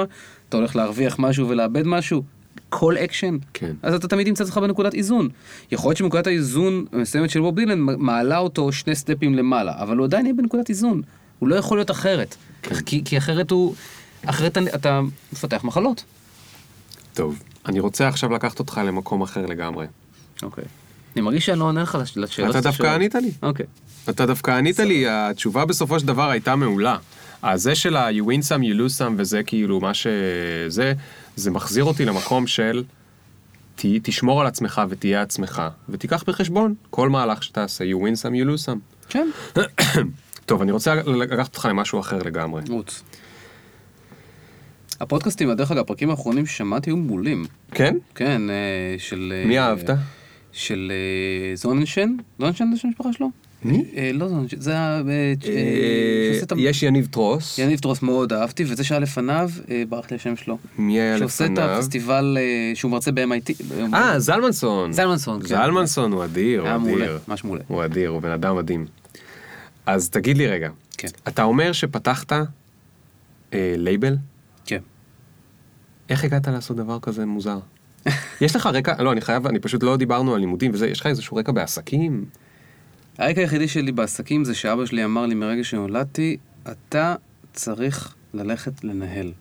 אתה הולך להרוויח משהו ולאבד משהו. כל אקשן. כן. אז אתה תמיד תמצא את עצמך בנקודת איזון. יכול להיות שנקודת האיזון המסוימת של בוב דילן מעלה אותו שני סטפים למעלה, אבל הוא עדיין יהיה בנקודת איזון. הוא לא יכול להיות אחרת. כי, כי אחרת הוא... אחרת אתה- מפתח מחלות. טוב, אני רוצה עכשיו לקחת אותך למקום אחר לגמרי. אוקיי. אני מרגיש שאני לא עונה לך לש- לשאלות. אתה דווקא ענית לי. אוקיי. אתה דווקא ענית לי, התשובה בסופו של דבר הייתה מעולה. הזה של ה-you win some, you lose some, וזה כאילו מה שזה, זה מחזיר אותי למקום של ת, תשמור על עצמך ותהיה עצמך, ותיקח בחשבון כל מהלך שתעשה, you win some, you lose some. כן. טוב, אני רוצה לקחת אותך למשהו אחר לגמרי. רוץ. הפודקאסטים, דרך אגב, הפרקים האחרונים ששמעתי היו מעולים. כן? כן, אה, של... אה, מי אהבת? של אה, זוננשן? זוננשן זה שם המשפחה שלו? מי? אה, לא זה ה... אה, אה, ה- יש יניב טרוס. יניב טרוס מאוד אהבתי, וזה שהיה לפניו, ברח לי השם שלו. מי היה שעושה את לפניו? הפסטיבל שהוא מרצה ב-MIT. אה, זלמנסון. זלמנסון, כן. זלמנסון הוא אדיר, הוא אדיר. ממש מעולה. הוא אדיר, הוא בן אדם מדהים. אז תגיד לי רגע, כן. אתה אומר שפתחת לייבל? כן. איך הגעת לעשות דבר כזה מוזר? יש לך רקע, לא, אני חייב, אני פשוט לא דיברנו על לימודים וזה, יש לך איזשהו רקע בעסקים? הרקע היחידי שלי בעסקים זה שאבא שלי אמר לי מרגע שנולדתי, אתה צריך ללכת לנהל.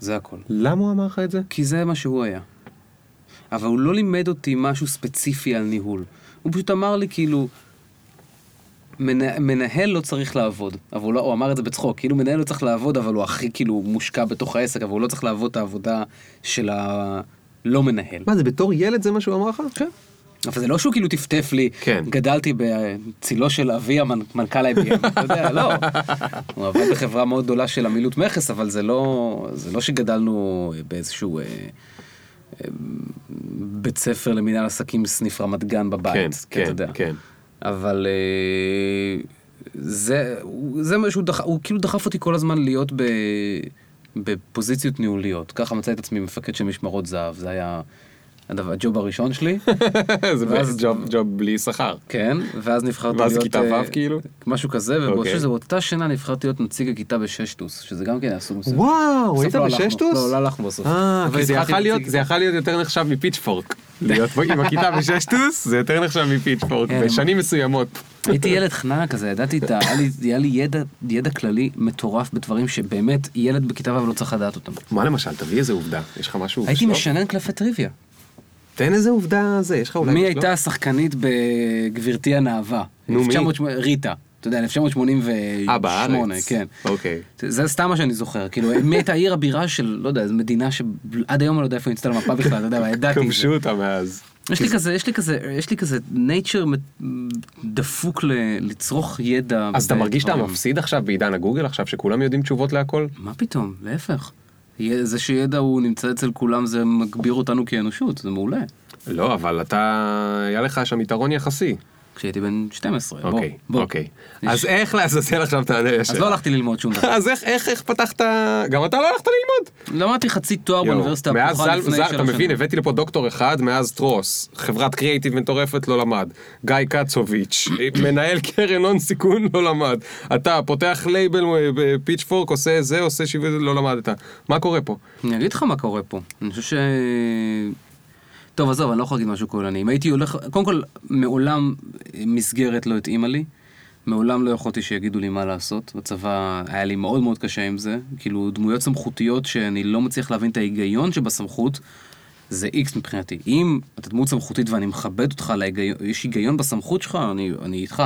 זה הכל. למה הוא אמר לך את זה? כי זה מה שהוא היה. אבל הוא לא לימד אותי משהו ספציפי על ניהול. הוא פשוט אמר לי כאילו, מנה- מנהל לא צריך לעבוד, אבל הוא, לא, הוא אמר את זה בצחוק, כאילו מנהל לא צריך לעבוד, אבל הוא הכי כאילו מושקע בתוך העסק, אבל הוא לא צריך לעבוד את העבודה של הלא מנהל. מה, זה בתור ילד זה מה שהוא אמר לך? כן. אבל זה לא שהוא כאילו טפטף לי, כן. גדלתי בצילו של אבי המנכ"ל IBM, אתה יודע, לא. הוא עבד בחברה מאוד גדולה של עמילות מכס, אבל זה לא, זה לא שגדלנו באיזשהו אה, אה, בית ספר למנהל עסקים סניף רמת גן בבית, כן, אתה כן, יודע. כן. אבל אה, זה, זה מה שהוא דחף, הוא כאילו דחף אותי כל הזמן להיות ב, בפוזיציות ניהוליות. ככה מצאתי את עצמי מפקד של משמרות זהב, זה היה הג'וב הראשון שלי. זה ואז- ג'וב- ג'וב בלי שכר. כן, ואז נבחרתי ואז להיות... כיתה אה, ו' כאילו? משהו כזה, אוקיי. ובאותה שנה נבחרתי להיות נציג הכיתה בששטוס, שזה גם כן היה סוג מסוים. וואו, היית לא בששטוס? לא, לא הלכנו בסוף. אה, אבל כי זה יכול להיות, נציג- להיות יותר נחשב מפיצ'פורק. להיות פה עם הכיתה בששטוס זה יותר נחשב מפיצ'פורק, כן. בשנים מסוימות. הייתי ילד חננה כזה, ידעתי את ה... היה לי- היה לי ידע- ידע כללי מטורף בדברים שבאמת ילד בכיתה ו' לא צריך לדעת אותם. מה למשל, תביא איזה עובדה, יש לך משהו הייתי? משנן קלפי טריוויה. תן איזה עובדה זה, יש לך אולי מי? הייתה השחקנית בגברתי הנאווה? נו, מי? 1908 ריטה. אתה יודע, 1988, אה, בארץ. כן. אוקיי. זה סתם מה שאני זוכר, כאילו, מי הייתה עיר הבירה של, לא יודע, איזו מדינה שעד היום אני לא יודע איפה היא נמצאת על המפה בכלל, אתה יודע, ידעתי. כבשו אותה מאז. יש לי כזה, יש לי כזה, יש לי כזה nature דפוק לצרוך ידע. אז אתה מרגיש שאתה. מפסיד עכשיו בעידן הגוגל עכשיו שכולם יודעים תשובות להכל? מה פתאום, להפך. זה שידע הוא נמצא אצל כולם זה מגביר אותנו כאנושות, זה מעולה. לא, אבל אתה, היה לך שם יתרון יחסי. כשהייתי בן 12, בוא, אוקיי. אוקיי. אז איך לעזאזל עכשיו תענה ישר? אז לא הלכתי ללמוד שום דבר. אז איך, איך, איך פתחת, גם אתה לא הלכת ללמוד? למדתי חצי תואר באוניברסיטה הפתוחה לפני שלוש אתה מבין, שנים. הבאתי לפה דוקטור אחד מאז טרוס, חברת קריאיטיב מטורפת לא למד, גיא קצוביץ', מנהל קרן הון סיכון לא למד, אתה פותח לייבל בפיצ'פורק, עושה זה, עושה שיווי, לא למדת, מה קורה פה? אני אגיד לך מה קורה פה. אני חושב ש... טוב, עזוב, אני לא יכול להגיד משהו כוללני. אם הייתי הולך... קודם כל, מעולם מסגרת לא התאימה לי. מעולם לא יכולתי שיגידו לי מה לעשות. בצבא היה לי מאוד מאוד קשה עם זה. כאילו, דמויות סמכותיות שאני לא מצליח להבין את ההיגיון שבסמכות, זה איקס מבחינתי. אם אתה דמות סמכותית ואני מכבד אותך, להיגיון, יש היגיון בסמכות שלך, אני, אני איתך.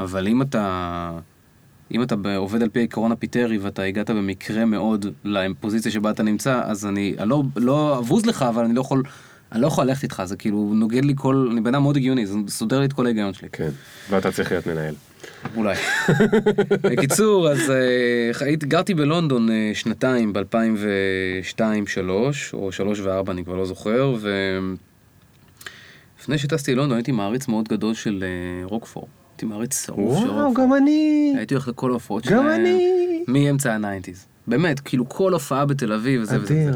אבל אם אתה... אם אתה עובד על פי העיקרון הפיטרי ואתה הגעת במקרה מאוד לפוזיציה שבה אתה נמצא, אז אני, אני לא, לא אבוז לך, אבל אני לא יכול, אני לא יכול ללכת איתך, זה כאילו נוגד לי כל, אני בן אדם מאוד הגיוני, זה סודר לי את כל ההיגיון שלי. כן, ואתה צריך להיות מנהל. אולי. בקיצור, אז אה, הייתי, גרתי בלונדון אה, שנתיים, ב-2002-2003, או 3 ו-4, אני כבר לא זוכר, ולפני שטסתי ללונדון הייתי מעריץ מאוד גדול של אה, רוקפור. הייתי מעריץ שרוף של וואו, רוקפור. גם אני. הייתי הולך לכל ההופעות גם שלהם. אני. מאמצע הניינטיז. באמת, כאילו כל הופעה בתל אביב וזה וזה.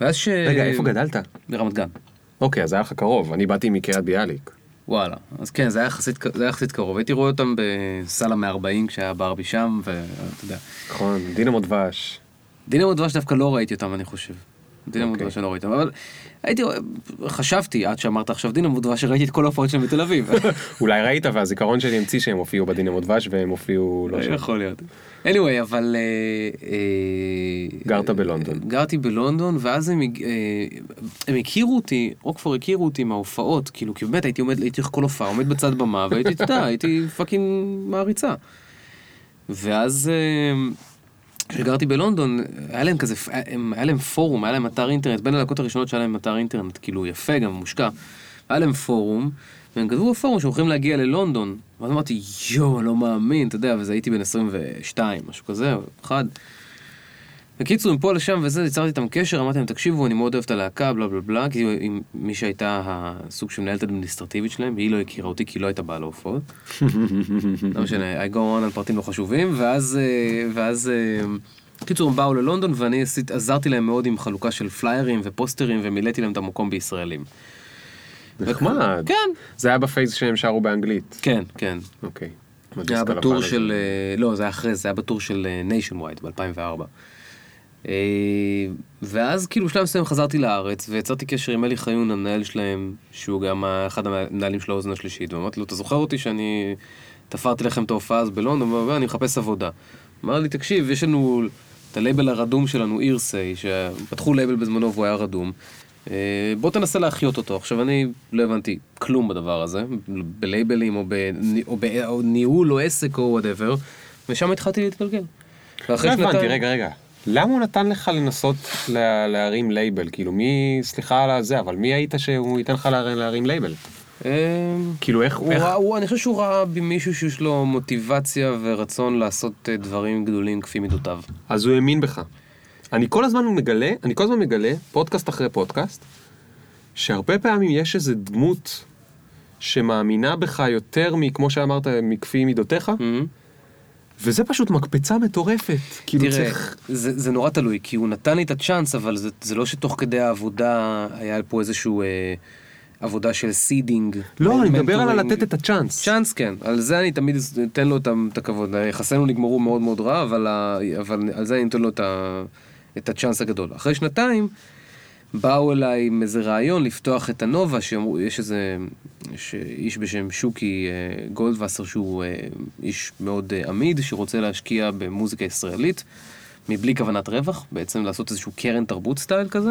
ואז ש... רגע, איפה גדלת? ברמת גן. אוקיי, אז היה לך קרוב, אני באתי מקריית ביאליק. וואלה. אז כן, זה היה יחסית, זה היה יחסית קרוב. הייתי רואה אותם בסלמה 40 כשהיה ברבי שם, ואתה יודע. נכון, דינמו דבש. דינמו דבש דווקא לא ראיתי אותם, אני חושב. דינמו אוקיי. דבש אני לא ראיתי אותם, אבל הייתי, חשבתי, עד שאמרת עכשיו דינמו דבש, שראיתי את כל ההופעות שלהם בתל אביב. אולי ראית והזיכרון שלי המציא שהם הופיעו בדינמו דבש והם הופיעו לא שם. יכול להיות. anyway, אבל... אה, אה, גרת בלונדון. גרתי בלונדון, ואז הם, אה, הם הכירו אותי, רוקפור הכירו אותי מההופעות, כאילו, כי באמת הייתי עומד, הייתי כל הופעה, עומד בצד במה, והייתי, אתה יודע, הייתי fucking מעריצה. ואז אה, כשגרתי בלונדון, היה להם כזה, היה להם פורום, היה להם אתר אינטרנט, בין הלהקות הראשונות שהיה להם אתר אינטרנט, כאילו יפה, גם מושקע. היה להם פורום, והם כתבו בפורום שהם הולכים להגיע ללונדון. ואז אמרתי, יואו, לא מאמין, אתה יודע, וזה הייתי בן 22, משהו כזה, אחד. בקיצור, מפה לשם וזה, יצרתי איתם קשר, אמרתי להם, תקשיבו, אני מאוד אוהב את הלהקה, בלה בלה בלה, כי עם מי שהייתה הסוג של מנהלת אדמיניסטרטיבית שלהם, והיא לא הכירה אותי כי לא הייתה באה להופעות. לא משנה, I go on על פרטים לא חשובים, ואז, אה, ואז, אה, בקיצור, הם באו ללונדון ואני עשית, עזרתי להם מאוד עם חלוקה של פליירים ופוסטרים ומילאתי להם את המקום בישראלים. נחמד. כן. זה היה ב-phase שהם שרו באנגלית. כן, כן. אוקיי. זה היה ב-tour של, אה, לא, זה היה אחרי, זה היה ב-tour של Nationwide ב-2004. ואז כאילו בשלב מסוים חזרתי לארץ ויצרתי קשר עם אלי חיון, המנהל שלהם, שהוא גם אחד המנהלים של האוזן השלישית, ואמרתי לו, אתה זוכר אותי שאני תפרתי לכם את ההופעה אז בלונדון, הוא אומר, אני מחפש עבודה. אמר לי, תקשיב, יש לנו את הלייבל הרדום שלנו, Earsay, שפתחו לייבל בזמנו והוא היה רדום. אה, בוא תנסה להחיות אותו. עכשיו, אני לא הבנתי כלום בדבר הזה, בלייבלים או, בני, או, עסק או whatever, ושם התחלתי להתגלגל. לא הבנתי, רגע, רגע. למה הוא נתן לך לנסות לה- להרים לייבל? כאילו מי, סליחה על זה, אבל מי היית שהוא ייתן לך לה- להרים לייבל? אה, כאילו איך, הוא איך, הוא, אני חושב שהוא ראה בי מישהו שיש לו מוטיבציה ורצון לעשות אה, דברים גדולים כפי מידותיו. אז הוא האמין בך. אני כל הזמן מגלה, אני כל הזמן מגלה, פודקאסט אחרי פודקאסט, שהרבה פעמים יש איזה דמות שמאמינה בך יותר מכמו שאמרת, מכפי מידותיך, וזה פשוט מקפצה מטורפת. כאילו תראה, צריך... זה, זה נורא תלוי, כי הוא נתן לי את הצ'אנס, אבל זה, זה לא שתוך כדי העבודה היה פה איזשהו אה, עבודה של seeding. לא, אני מדבר על. לתת את הצ'אנס. צ'אנס כן, על זה אני תמיד אתן לו את את הכבוד. יחסינו נגמרו מאוד מאוד רע, אבל, אבל על זה אני נותן לו את, ה, את הצ'אנס הגדול. אחרי שנתיים, באו אליי עם איזה רעיון לפתוח את אנובה, שאמרו, יש איזה, יש איש בשם שוקי אה, גולדווסר, שהוא אה, איש מאוד אה, אמיד, שרוצה להשקיע במוזיקה ישראלית, מבלי כוונת רווח, בעצם לעשות איזשהו קרן תרבות סטייל כזה.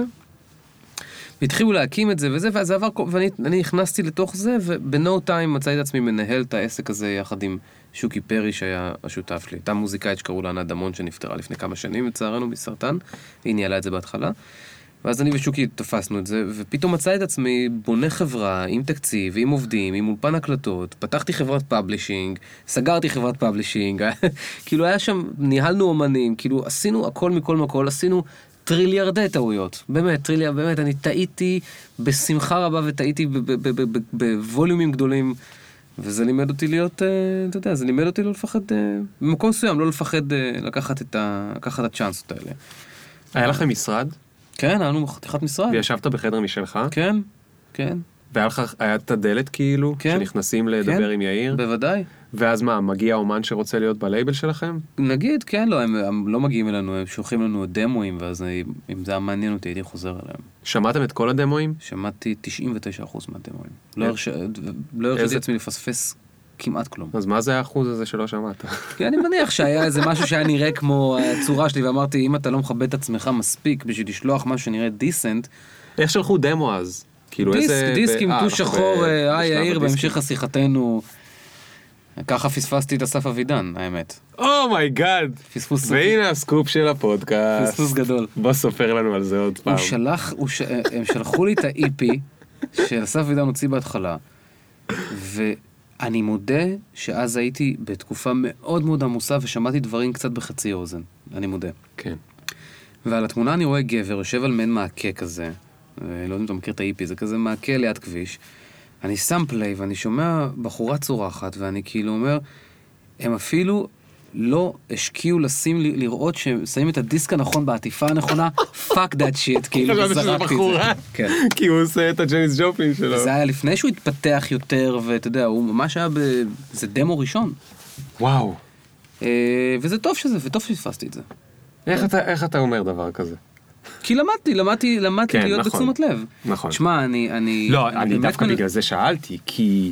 והתחילו להקים את זה וזה, ואז זה עבר, ואני אני נכנסתי לתוך זה, וב-no time מצאתי את עצמי מנהל את העסק הזה יחד עם שוקי פרי שהיה השותף שלי. הייתה מוזיקאית שקראו לה ענת דמון שנפטרה לפני כמה שנים לצערנו מסרטן, היא ניהלה את זה בהתחלה. ואז אני ושוקי תפסנו את זה, ופתאום מצאתי את עצמי בונה חברה עם תקציב, עם עובדים, עם אולפן הקלטות, פתחתי חברת publishing, סגרתי חברת publishing, כאילו היה שם, ניהלנו אומנים, כאילו עשינו הכל מכל מכל, עשינו טריליארדי טעויות, באמת, טריליאר, באמת, אני טעיתי בשמחה רבה וטעיתי בווליומים גדולים, וזה לימד אותי להיות, אה, אתה יודע, זה לימד אותי לא לפחד, אה, במקום מסוים, לא לפחד אה, לקחת את ה- לקחת את הצ'אנסות האלה. היה לכם משרד? כן, היה לנו חתיכת משרד. וישבת בחדר משלך? כן, כן, והיה לך, היה את הדלת כאילו, כן. שנכנסים לדבר כן. עם יאיר? בוודאי. ואז מה, מגיע אומן שרוצה להיות בלייבל שלכם? נגיד, כן, לא, הם, הם לא מגיעים אלינו, הם שולחים לנו דמואים, ואז אם זה היה מעניין אותי, הייתי חוזר אליהם. שמעתם את כל הדמואים? שמעתי 99% מהדמואים. לא. הרש- לא הרשיתי איזה- לעצמי לפספס כמעט כלום. אז מה זה האחוז הזה שלא שמעת? כי אני מניח שהיה איזה משהו שהיה נראה כמו הצורה שלי, ואמרתי, אם אתה לא מכבד את עצמך מספיק בשביל לשלוח משהו שנראה דיסנט, איך שלחו דמו אז? כאילו דיסק, איזה... דיסק עם אה, אנחנו שחור, אה, היי יאיר. בהמשך שיחתנו. ככה פספסתי את אסף אבידן, האמת. Oh my God! פספוס והנה הסקופ של הפודקאסט. פספוס גדול. בוא ספר לנו על זה עוד פעם. הוא שלח, הוא ש... הם שלחו לי את ה-EP שאסף אבידן הוציא בהתחלה, ואני מודה שאז הייתי בתקופה מאוד מאוד עמוסה ושמעתי דברים קצת בחצי אוזן, אני מודה. כן. ועל התמונה אני רואה גבר יושב על מעין מעקה כזה, אה, לא יודע אם אתה מכיר את ה-EP, זה כזה מעקה ליד כביש. אני שם play ואני שומע בחורה צורחת, ואני כאילו אומר, הם אפילו לא השקיעו לשים, לראות שהם שמים את הדיסק הנכון בעטיפה הנכונה, fuck that shit, כאילו, וזרקתי את זה. כן. כי הוא עושה את הג'ניס ג'ופלין שלו. זה היה לפני שהוא התפתח יותר, ואתה יודע, הוא ממש היה ב... זה דמו ראשון. וואו. אה, וזה טוב שזה, וטוב שפספסתי את זה. איך אתה- איך אתה אומר דבר כזה? כי למדתי, למדתי, למדתי כן, להיות נכון. בתשומת לב. נכון. שמע, אני, אני... לא, אני באמת דווקא מנ- בגלל זה שאלתי, כי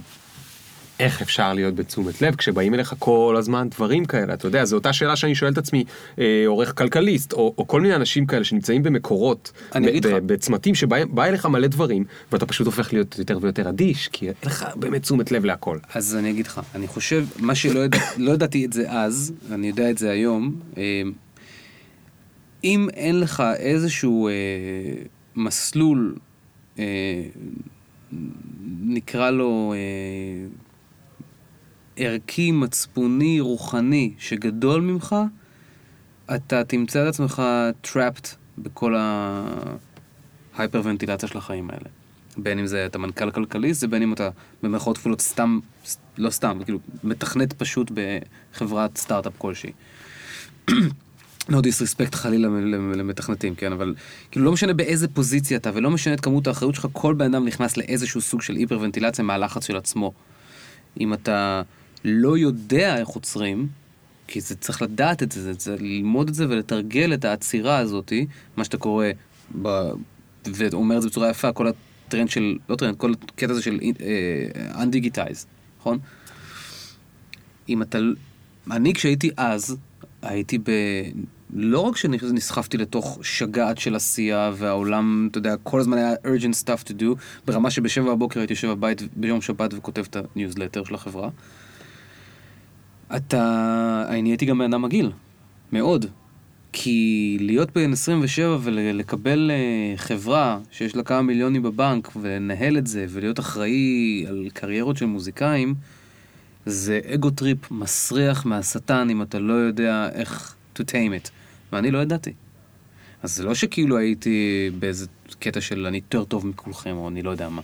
איך אפשר להיות בתשומת לב כשבאים אליך כל הזמן דברים כאלה, אתה יודע, זו אותה שאלה שאני שואל את עצמי, אה, עורך כלכליסט, או, או כל מיני אנשים כאלה שנמצאים במקורות, בצמתים שבהם בא אליך מלא דברים, ואתה פשוט הופך להיות יותר ויותר אדיש, כי אין לך באמת תשומת לב להכל. אז אני אגיד לך, אני חושב, מה שלא ידע, לא ידעתי את זה אז, אני יודע את זה היום, אה, אם אין לך איזשהו אה, מסלול, אה, נקרא לו אה, ערכי, מצפוני, רוחני, שגדול ממך, אתה תמצא את עצמך trapped בכל ההייפרוונטילציה של החיים האלה. בין אם זה אתה מנכ"ל כלכליסט, ובין אם אתה במרכאות כפולות סתם, לא סתם, כאילו מתכנת פשוט בחברת סטארט-אפ כלשהי. לא דיסרספקט חלילה למ- למתכנתים, כן, אבל כאילו לא משנה באיזה פוזיציה אתה, ולא משנה את כמות האחריות שלך, כל בן אדם נכנס לאיזשהו סוג של היפרוונטילציה מהלחץ של עצמו. אם אתה לא יודע איך עוצרים, כי זה צריך לדעת את זה, זה, זה ללמוד את זה ולתרגל את העצירה הזאתי, מה שאתה קורא, ב, ואומר את זה בצורה יפה, כל הטרנד של, לא טרנד, כל הקטע הזה של אה, undigitize, נכון? אם אתה, אני כשהייתי אז, הייתי ב, לא רק שנסחפתי לתוך שיגעת של עשייה והעולם, אתה יודע, כל הזמן היה urgent stuff to do, ברמה שבשבע בבוקר הייתי יושב בבית ביום שבת וכותב את הניוזלטר של החברה. אתה... אני נהייתי גם בן אדם מגעיל, מאוד. כי להיות בן 27 ולקבל אה, חברה שיש לה כמה מיליונים בבנק ולנהל את זה ולהיות אחראי על קריירות של מוזיקאים, זה ego trip מסריח מהשטן אם אתה לא יודע איך to tame it. ואני לא ידעתי. אז זה לא שכאילו הייתי באיזה קטע של אני יותר טוב מכולכם או אני לא יודע מה.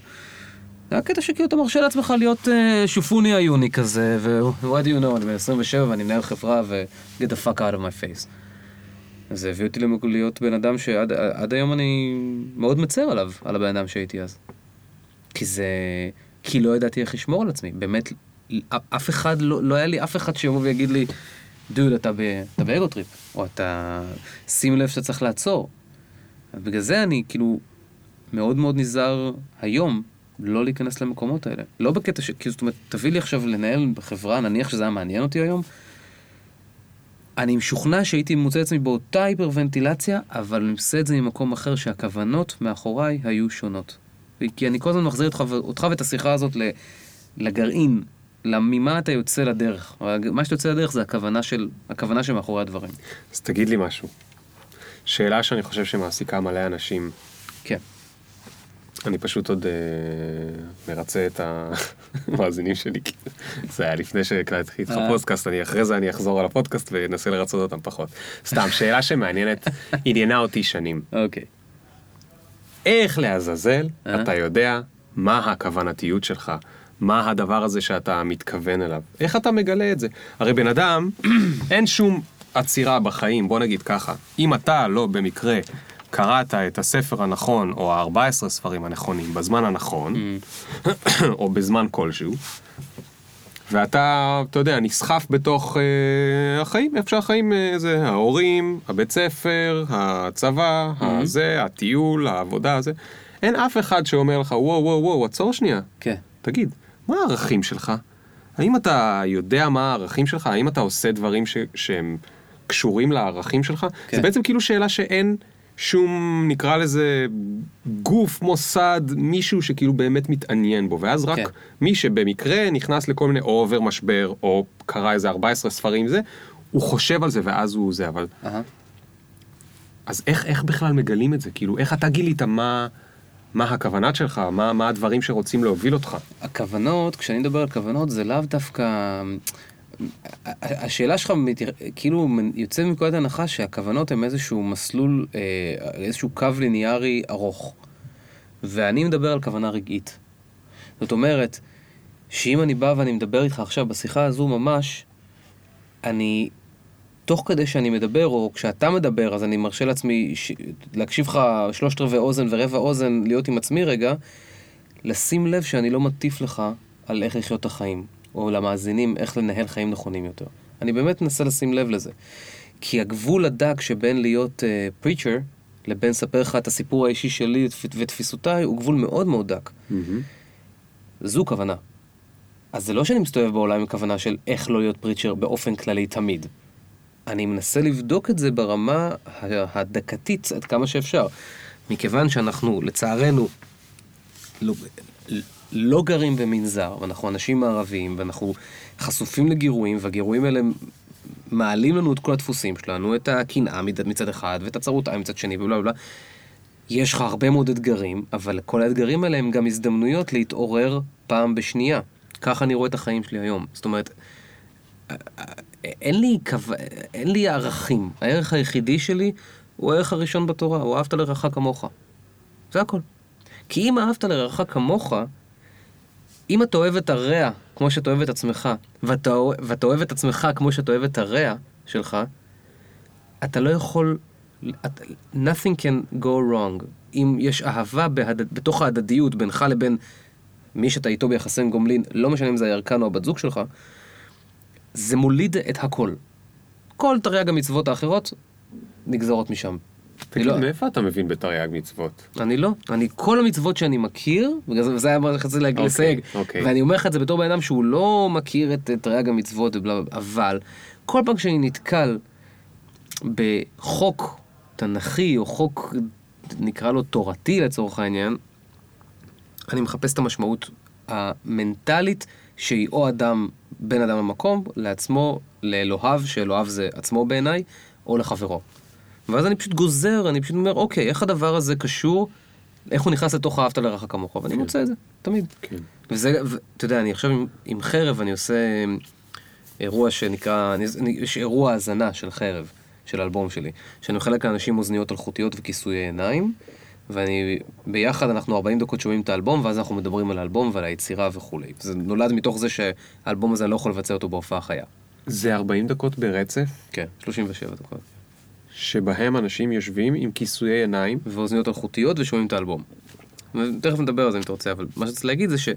זה היה קטע שכאילו אתה מרשה לעצמך להיות uh, שופוני שופוני כזה, ו-what do you know, אני בן 27 ואני מנהל חברה ו- get the fuck out of my face. זה הביא אותי להיות בן אדם שעד היום אני מאוד מצר עליו, על הבן אדם שהייתי אז. כי זה... כי לא ידעתי איך לשמור על עצמי. באמת, אף אחד, לא, לא היה לי אף אחד שיבוא ויגיד לי, דוד, אתה, ב, אתה ב ego trip, או אתה... שים לב שאתה צריך לעצור. בגלל זה אני כאילו מאוד מאוד נזהר היום לא להיכנס למקומות האלה. לא בקטע ש... כאילו, זאת אומרת, תביא לי עכשיו לנהל בחברה, נניח שזה היה מעניין אותי היום, אני משוכנע שהייתי מוצא את עצמי באותה היפרוונטילציה, אבל אני עושה את זה ממקום אחר שהכוונות מאחוריי היו שונות. כי אני כל הזמן מחזיר אותך, אותך ואת השיחה הזאת לגרעין, ממה אתה יוצא לדרך. מה שאתה יוצא לדרך זה הכוונה, של, הכוונה שמאחורי הדברים. אז תגיד לי משהו. שאלה שאני חושב שמעסיקה מלא אנשים. כן. אני פשוט עוד אה, מרצה את המאזינים שלי, זה היה לפני שהקלטתי איתך אה. פודקאסט, אני אחרי זה אני אחזור על הפודקאסט ואנסה לרצות אותם פחות. סתם, שאלה שמעניינת, עניינה אותי שנים. אוקיי. איך לעזאזל אה? אתה יודע מה הכוונתיות שלך? מה הדבר הזה שאתה מתכוון אליו? איך אתה מגלה את זה? הרי בן אדם, אין שום עצירה בחיים, בוא נגיד ככה, אם אתה לא במקרה קראת את הספר הנכון, או ה-14 ספרים הנכונים, בזמן הנכון, mm. או בזמן כלשהו, ואתה, אתה יודע, נסחף בתוך אה, החיים, איפה שהחיים אה, זה ההורים, הבית ספר, הצבא, mm-hmm. הזה, הטיול, העבודה, הזה. אין אף אחד שאומר לך, וואו, וואו, וואו, עצור שנייה. כן. תגיד, מה הערכים שלך? האם אתה יודע מה הערכים שלך? האם אתה עושה דברים ש- שהם קשורים לערכים שלך? כן. זה בעצם כאילו שאלה שאין... שום, נקרא לזה, גוף, מוסד, מישהו שכאילו באמת מתעניין בו, ואז רק כן. מי שבמקרה נכנס לכל מיני, או עובר משבר, או קרא איזה 14 ספרים זה, הוא חושב על זה ואז הוא זה, אבל... Uh-huh. אז איך, איך בכלל מגלים את זה? כאילו, איך אתה גילית מה... מה הכוונת שלך? מה, מה הדברים שרוצים להוביל אותך? הכוונות, כשאני מדבר על כוונות, זה לאו דווקא... השאלה שלך כאילו יוצא מנקודת הנחה שהכוונות הן איזשהו מסלול, אה, איזשהו קו ליניארי ארוך. ואני מדבר על כוונה רגעית. זאת אומרת, שאם אני בא ואני מדבר איתך עכשיו בשיחה הזו ממש, אני, תוך כדי שאני מדבר, או כשאתה מדבר, אז אני מרשה לעצמי ש... להקשיב לך שלושת רבעי אוזן ורבע אוזן, להיות עם עצמי רגע, לשים לב שאני לא מטיף לך על איך לחיות את החיים. או למאזינים איך לנהל חיים נכונים יותר. אני באמת מנסה לשים לב לזה. כי הגבול הדק שבין להיות פריצ'ר uh, לבין לספר לך את הסיפור האישי שלי ותפיסותיי הוא גבול מאוד מאוד דק. Mm-hmm. זו כוונה. אז זה לא שאני מסתובב בעולם עם כוונה של איך לא להיות פריצ'ר באופן כללי תמיד. אני מנסה לבדוק את זה ברמה הדקתית עד כמה שאפשר. מכיוון שאנחנו, לצערנו, לא, לא גרים במנזר, ואנחנו אנשים מערביים, ואנחנו חשופים לגירויים, והגירויים האלה מעלים לנו את כל הדפוסים שלנו, את הקנאה מצד אחד, ואת הצרות מצד שני, ובלה בלה. יש לך הרבה מאוד אתגרים, אבל כל האתגרים האלה הם גם הזדמנויות להתעורר פעם בשנייה. ככה אני רואה את החיים שלי היום. זאת אומרת, אין לי, קו... אין לי ערכים. הערך היחידי שלי הוא הערך הראשון בתורה, הוא אהבת לרעך כמוך. זה הכל. כי אם אהבת לרעך כמוך, אם אתה אוהב את הרע כמו שאתה אוהב את עצמך, ואתה, ואתה אוהב את עצמך כמו שאתה אוהב את הרע שלך, אתה לא יכול... nothing can go wrong. אם יש אהבה בהד... בתוך ההדדיות בינך לבין מי שאתה איתו ביחסי גומלין, לא משנה אם זה הירקן או הבת זוג שלך, זה מוליד את הכל. כל תרי"ג המצוות האחרות נגזרות משם. תגיד, לא... מאיפה אתה מבין בתרי"ג מצוות? אני לא. אני, כל המצוות שאני מכיר, וזה היה מה שרציתי okay, לסייג, okay. ואני אומר לך את זה בתור בן אדם שהוא לא מכיר את תרי"ג המצוות, אבל כל פעם שאני נתקל בחוק תנכי או חוק, נקרא לו תורתי לצורך העניין, אני מחפש את המשמעות המנטלית שהיא או אדם, בן אדם למקום, לעצמו, לאלוהיו, שאלוהיו זה עצמו בעיניי, או לחברו. ואז אני פשוט גוזר, אני פשוט אומר, אוקיי, איך הדבר הזה קשור, איך הוא נכנס לתוך אהבת לרעך כמוך, ואני כן. מוצא את זה, תמיד. כן. וזה, אתה יודע, אני עכשיו עם, עם חרב, אני עושה אירוע שנקרא, אני, אני, יש אירוע האזנה של חרב, של האלבום שלי, שאני מחלק לאנשים אוזניות אלחוטיות וכיסויי עיניים, ואני, ביחד אנחנו 40 דקות שומעים את האלבום, ואז אנחנו מדברים על האלבום ועל היצירה וכולי. זה נולד מתוך זה שהאלבום הזה, אני לא יכול לבצע אותו בהופעה חיה. זה 40 דקות ברצף, כן, 37 דקות. שבהם אנשים יושבים עם כיסויי עיניים. ואוזניות אלחוטיות ושומעים את האלבום. תכף נדבר על זה אם אתה רוצה, אבל מה שרציתי להגיד זה ש...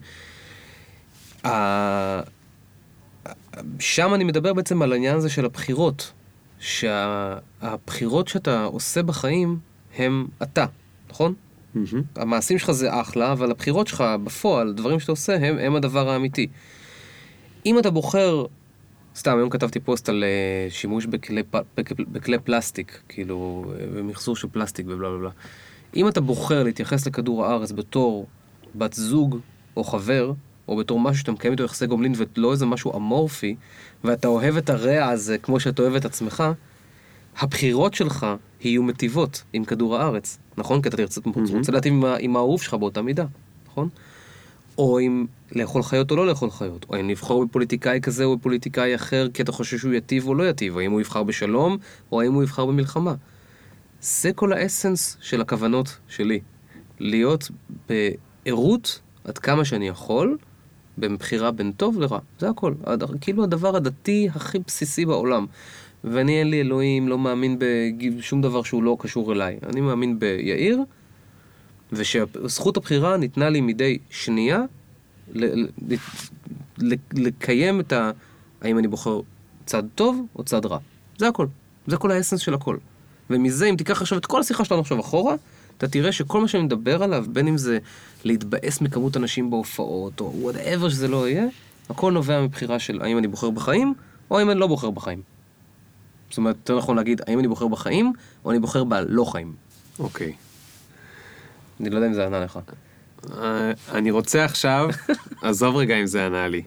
שם אני מדבר בעצם על העניין הזה של הבחירות. שהבחירות שאתה עושה בחיים הם אתה, נכון? מהמם. המעשים שלך זה אחלה, אבל הבחירות שלך בפועל, דברים שאתה עושה, הם, הם הדבר האמיתי. אם אתה בוחר, סתם, היום כתבתי פוסט על אה, שימוש בכלי, פ- בכ- בכלי פלסטיק, כאילו, אה, ומחזור של פלסטיק ובלה בלה בלה. אם אתה בוחר להתייחס לכדור הארץ בתור בת זוג או חבר, או בתור משהו שאתה מקיים איתו יחסי גומלין ולא איזה משהו אמורפי, ואתה אוהב את הרע הזה כמו שאתה אוהב את עצמך, הבחירות שלך יהיו מטיבות עם כדור הארץ, נכון? כי אתה תרצה. רוצה להטיב עם האהוב שלך באותה מידה, נכון? או אם לאכול חיות או לא לאכול חיות, או אם לבחור בפוליטיקאי כזה או בפוליטיקאי אחר כי אתה חושב שהוא יטיב או לא יטיב, או אם הוא יבחר בשלום, או האם הוא יבחר במלחמה. זה כל האסנס של הכוונות שלי. להיות בערות עד כמה שאני יכול, בבחירה בין טוב לרע. זה הכל. הד- כאילו הדבר הדתי הכי בסיסי בעולם. ואני אין לי אלוהים, לא מאמין בשום דבר שהוא לא קשור אליי. אני מאמין ביאיר, ושזכות הבחירה ניתנה לי מדי שנייה ל- ל- ל- לקיים את ה... האם אני בוחר צד טוב או צד רע. זה הכל. זה כל ה essence של הכל. ומזה, אם תיקח עכשיו את כל השיחה שלנו עכשיו אחורה, אתה תראה שכל מה שאני מדבר עליו, בין אם זה להתבאס מכמות אנשים בהופעות, או whatever שזה לא יהיה, הכל נובע מבחירה של האם אני בוחר בחיים, או האם אני לא בוחר בחיים. זאת אומרת, יותר נכון להגיד, האם אני בוחר בחיים, או אני בוחר בלא חיים. אוקיי. אני לא יודע אם זה ענה לך. אה, אני רוצה עכשיו, עזוב רגע אם זה ענה לי.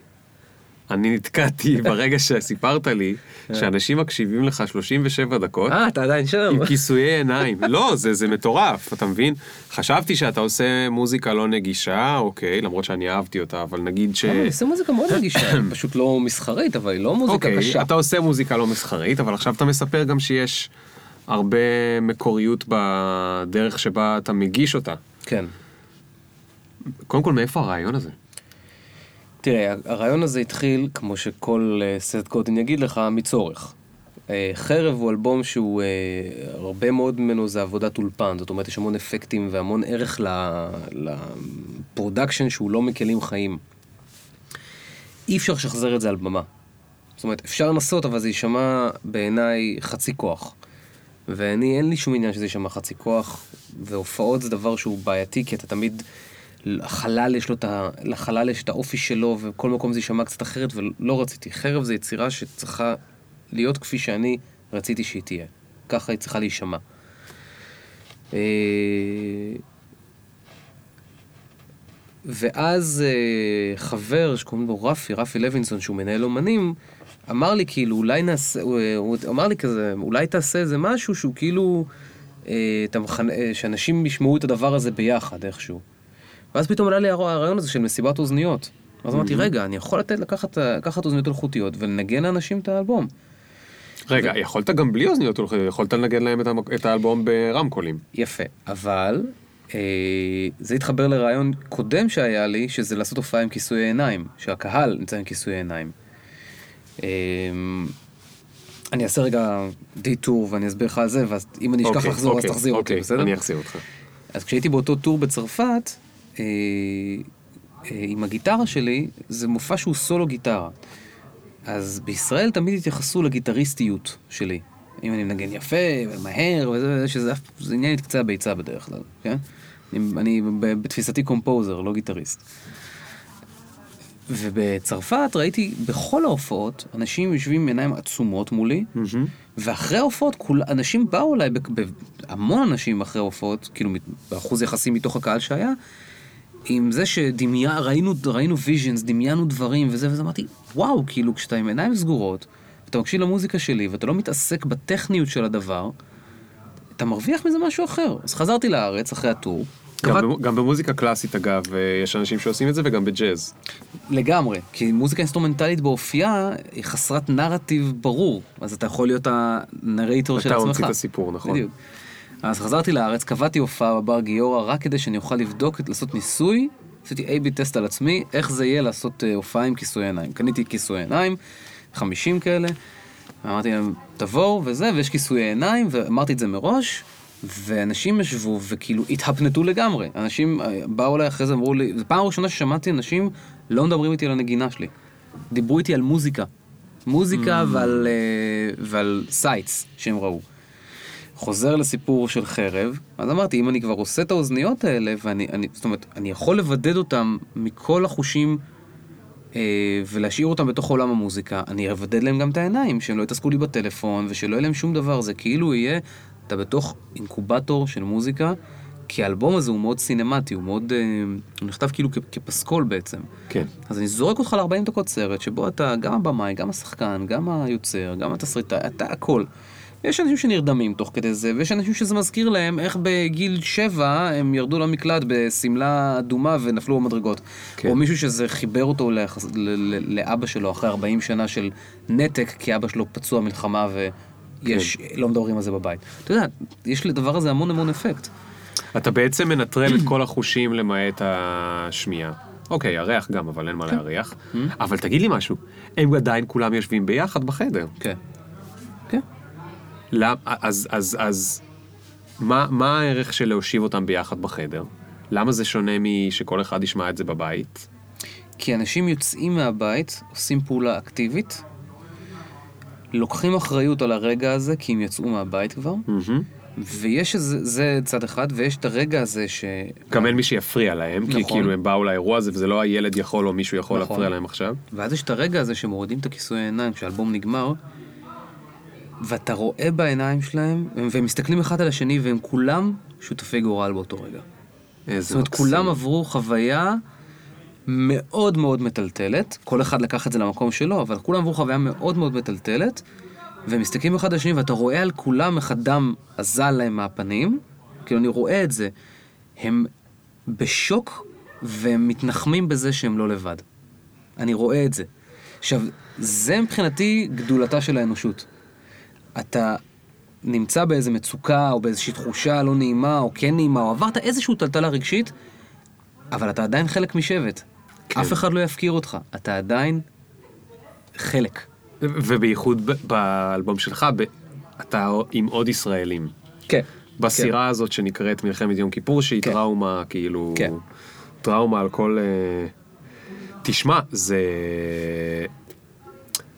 אני נתקעתי ברגע שסיפרת לי שאנשים מקשיבים לך 37 דקות אה, אתה עדיין שם. עם כיסויי עיניים. לא, זה, זה מטורף, אתה מבין? חשבתי שאתה עושה מוזיקה לא נגישה, אוקיי, למרות שאני אהבתי אותה, אבל נגיד ש... לא, אני עושה מוזיקה מאוד נגישה, פשוט לא מסחרית, אבל היא לא מוזיקה אוקיי, קשה. אתה עושה מוזיקה לא מסחרית, אבל עכשיו אתה מספר גם שיש הרבה מקוריות בדרך שבה אתה מגיש אותה. כן. קודם כל, מאיפה הרעיון הזה? תראה, הרעיון הזה התחיל, כמו שכל אה, Seth Godin יגיד לך, מצורך. אה, חרב הוא אלבום שהוא, אה, הרבה מאוד ממנו זה עבודת אולפן, זאת אומרת יש המון אפקטים והמון ערך ל production שהוא לא מכלים חיים. אי אפשר לשחזר את זה על במה. זאת אומרת, אפשר לנסות, אבל זה יישמע בעיניי חצי כוח. ואני, אין לי שום עניין שזה יישמע חצי כוח, והופעות זה דבר שהוא בעייתי, כי אתה תמיד, לחלל יש לו את ה... לחלל יש את האופי שלו, וכל מקום זה יישמע קצת אחרת, ולא רציתי. חרב זה יצירה שצריכה להיות כפי שאני רציתי שהיא תהיה. ככה היא צריכה להישמע. אה, ואז אה, חבר שקוראים לו רפי, רפי לוינסון, שהוא מנהל אומנים, אמר לי כאילו, אולי נעשה, הוא, אמר לי כזה, אולי תעשה איזה משהו שהוא כאילו, אה, אתה מכנ... אה, שאנשים ישמעו את הדבר הזה ביחד איכשהו. ואז פתאום עלה לי הר- הרעיון הזה של מסיבת אוזניות. אז אמרתי, רגע, אני יכול לתת, לקחת, לקחת אוזניות אלחוטיות ולנגן לאנשים את האלבום. רגע, יכולת גם בלי אוזניות, יכולת לנגן להם את המק- את האלבום ברמקולים. יפה, אבל אה, זה התחבר לרעיון קודם שהיה לי, שזה לעשות הופעה עם כיסויי עיניים, שהקהל נמצא עם כיסויי עיניים. אה, אני אעשה רגע דיטור ואני אסביר לך על זה, ואז אם אני אשכח אוקיי, לחזור, אז אוקיי, תחזיר אותי, אוקיי, בסדר? אני אחזיר אותך. אז כשהייתי באותו טור בצרפת, אה, אה, עם הגיטרה שלי, זה מופע שהוא סולו גיטרה. אז בישראל תמיד התייחסו לגיטריסטיות שלי. אם אני מנגן יפה ומהר וזה וזה, שזה אף- זה עניין את קצה הביצה בדרך כלל, כן? אני, אני בתפיסתי קומפוזר, לא גיטריסט. ובצרפת ראיתי בכל ההופעות, אנשים יושבים עם עיניים עצומות מולי, ואחרי ההופעות, כול, אנשים באו אליי, המון אנשים אחרי ההופעות, כאילו באחוז יחסי מתוך הקהל שהיה, עם זה שדמיינו, ראינו, ראינו ויז'נס, דמיינו דברים וזה, וזה אמרתי, וואו, כאילו, כשאתה עם עיניים סגורות, ואתה מקשיב למוזיקה שלי, ואתה לא מתעסק בטכניות של הדבר, אתה מרוויח מזה משהו אחר. אז חזרתי לארץ אחרי הטור. גם, גם במוזיקה קלאסית אגב, אה, יש אנשים שעושים את זה וגם בג'אז. לגמרי, כי מוזיקה אינסטרומנטלית באופייה היא חסרת נרטיב ברור, אז אתה יכול להיות ה narrator של אתה עצמך. ממציא את הסיפור, נכון. בדיוק. אז חזרתי לארץ, קבעתי הופעה בבר גיורא רק כדי שאני אוכל לבדוק, לעשות ניסוי, עשיתי A-B test על עצמי, איך זה יהיה לעשות אה, הופעה עם כיסוי עיניים. קניתי כיסוי עיניים, 50 כאלה, אמרתי להם, תבואו וזה, ויש כיסוי עיניים, ואמרתי את זה מראש, ואנשים ישבו וכאילו התהפנטו לגמרי. אנשים אה, באו אליי אחרי זה, אמרו לי, זו פעם ראשונה ששמעתי אנשים לא מדברים איתי על הנגינה שלי. דיברו איתי על מוזיקה. מוזיקה Mm. ועל, אה, ועל sights שהם ראו. חוזר לסיפור של חרב, אז אמרתי, אם אני כבר עושה את האוזניות האלה, ואני, אני, זאת אומרת, אני יכול לבדד אותם מכל החושים אה, ולהשאיר אותם בתוך עולם המוזיקה, אני אבדד להם גם את העיניים, שהם לא יתעסקו לי בטלפון, ושלא יהיה להם שום דבר, זה כאילו יהיה, אתה בתוך אינקובטור של מוזיקה, כי האלבום הזה הוא מאוד סינמטי, הוא מאוד, אה, הוא נכתב כאילו כ- כפסקול בעצם. כן. אז אני זורק אותך ל-40 דקות סרט, שבו אתה גם הבמאי, גם השחקן, גם היוצר, גם התסריטאי, אתה הכל. יש אנשים שנרדמים תוך כדי זה, ויש אנשים שזה מזכיר להם איך בגיל שבע הם ירדו למקלט בשמלה אדומה ונפלו במדרגות. כן. או מישהו שזה חיבר אותו ליחס, ל- ל- לאבא שלו אחרי 40 שנה של נתק, כי אבא שלו פצוע מלחמה ויש, לא מדברים על זה בבית. אתה יודע, יש לדבר הזה המון המון אפקט. אתה בעצם מנטרל את כל החושים למעט השמיעה. אוקיי, הריח גם, אבל אין מה להריח. אבל תגיד לי משהו, הם עדיין כולם יושבים ביחד בחדר. כן. כן. למ- אז, אז, אז, מה, מה הערך של להושיב אותם ביחד בחדר? למה זה שונה משכל אחד ישמע את זה בבית? כי אנשים יוצאים מהבית, עושים פעולה אקטיבית, לוקחים אחריות על הרגע הזה, כי הם יצאו מהבית כבר. ויש איזה, זה צד אחד, ויש את הרגע הזה ש... גם אין מי שיפריע להם, כי נכון. כאילו הם באו לאירוע הזה וזה לא הילד יכול או מישהו יכול נכון. להפריע להם עכשיו. ואז יש את הרגע הזה שמורידים את הכיסוי העיניים כשהאלבום נגמר, ואתה רואה בעיניים שלהם, והם, מסתכלים אחד על השני, והם כולם שותפי גורל באותו רגע. איזה זאת אומרת, מקסים. כולם עברו חוויה מאוד מאוד מטלטלת, כל אחד לקח את זה למקום שלו, אבל כולם עברו חוויה מאוד מאוד מטלטלת, והם מסתכלים אחד על השני, ואתה רואה על כולם איך הדם אזל להם מהפנים, כאילו אני רואה את זה, הם בשוק, והם מתנחמים בזה שהם לא לבד. אני רואה את זה. עכשיו, זה מבחינתי גדולתה של האנושות. אתה נמצא באיזה מצוקה, או באיזושהי תחושה לא נעימה, או כן נעימה, או עברת איזושהי טלטלה רגשית, אבל אתה עדיין חלק משבט. כן. אף אחד לא יפקיר אותך, אתה עדיין חלק. ובייחוד באלבום שלך, ב- אתה עם עוד ישראלים. כן. בסירה הזאת שנקראת מלחמת יום כיפור, שהיא כן. טראומה, כאילו... כן. טראומה על כל... אה, תשמע, זה...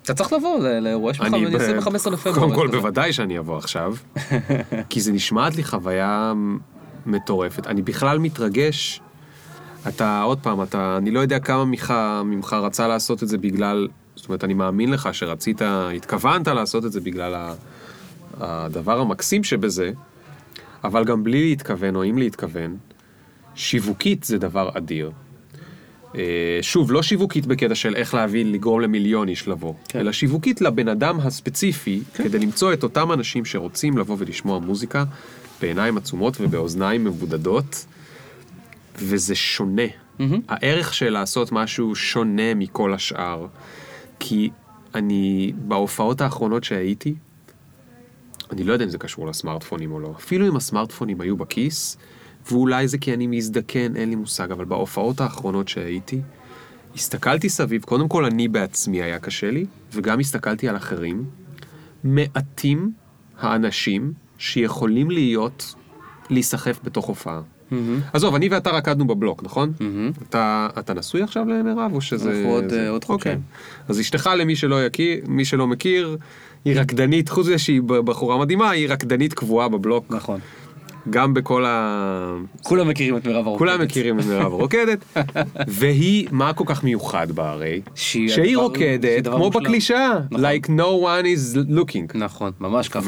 אתה צריך לבוא לאירוע שלך, ואני אעשה ב-15 לפברואר. קודם כל. בוודאי שאני אבוא עכשיו, כי זה נשמעת לי חוויה מטורפת. אני בכלל מתרגש. אתה, עוד פעם, אתה, אני לא יודע כמה ממך, ממך רצה לעשות את זה בגלל, זאת אומרת, אני מאמין לך שרצית, התכוונת לעשות את זה בגלל ה, הדבר המקסים שבזה, אבל גם בלי להתכוון, או אם להתכוון, שיווקית זה דבר אדיר. אה, שוב, לא שיווקית בקטע של איך להביא, לגרום למיליון איש לבוא, כן. אלא שיווקית לבן אדם הספציפי, כדי למצוא את אותם אנשים שרוצים לבוא ולשמוע מוזיקה בעיניים עצומות ובאוזניים מבודדות, וזה שונה. הערך של לעשות משהו שונה מכל השאר, כי אני, בהופעות האחרונות שהייתי, אני לא יודע אם זה קשור לסמארטפונים או לא. אפילו אם הסמארטפונים היו בכיס, ואולי זה כי אני מזדקן, אין לי מושג, אבל בהופעות האחרונות שהייתי, הסתכלתי סביב, קודם כל אני בעצמי היה קשה לי, וגם הסתכלתי על אחרים. מעטים האנשים שיכולים להיות, להיסחף בתוך הופעה. עזוב, אני ואתה רקדנו בבלוק, נכון? אתה, אתה נשוי עכשיו למירב, או שזה... אנחנו עוד, זה- אה, עוד חודשיים. אוקיי. אז אשתך, למי שלא יכיר, מי שלא מכיר, היא רקדנית, חוץ מזה שהיא בחורה מדהימה, היא רקדנית קבועה בבלוק. נכון. גם בכל ה... כולם מכירים את מירב הרוקדת. כולם מכירים את מירב הרוקדת, והיא, מה כל כך מיוחד בה הרי? שהיא שהיא רוקדת כמו. בקלישאה, נכון. like no one is looking. נכון, ממש ככה.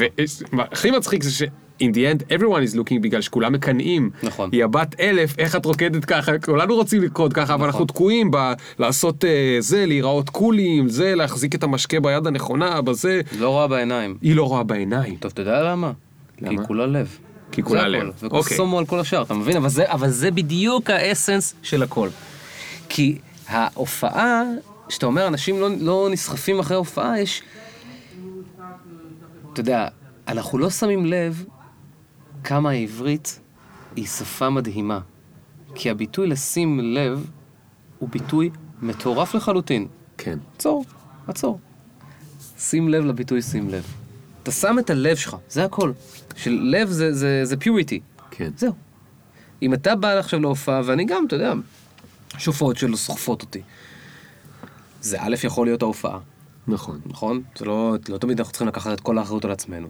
והכי מצחיק זה ש... in the end everyone is looking בגלל שכולם מקנאים. נכון. היא הבת אלף, איך את רוקדת ככה, כולנו רוצים לרקוד ככה, אבל אנחנו תקועים ב... לעשות אה, זה, להיראות קולים, זה, להחזיק את המשקה ביד הנכונה, בזה. לא רואה בעיניים. היא לא רואה בעיניים. טוב, אתה יודע למה? כי למה? היא כולה לב. כי כולה לב. אוקיי. וקוסומו על כל השאר, אתה מבין? אבל זה, אבל זה בדיוק האסנס של הכל. כי ההופעה, שאתה אומר, אנשים לא, לא נסחפים אחרי ההופעה, יש... אתה יודע, אנחנו לא שמים לב כמה העברית היא שפה מדהימה. כי הביטוי לשים לב הוא ביטוי מטורף לחלוטין. כן. עצור, עצור. שים לב לביטוי שים לב. אתה שם את הלב שלך, זה הכל. של לב זה, זה, זה פיוריטי. כן. זהו. אם אתה בא עכשיו להופעה, ואני גם, אתה יודע, יש הופעות שלא סוחפות אותי. זה א', יכול להיות ההופעה, נכון. נכון? זה לא, לא תמיד אנחנו צריכים לקחת את כל האחריות על עצמנו.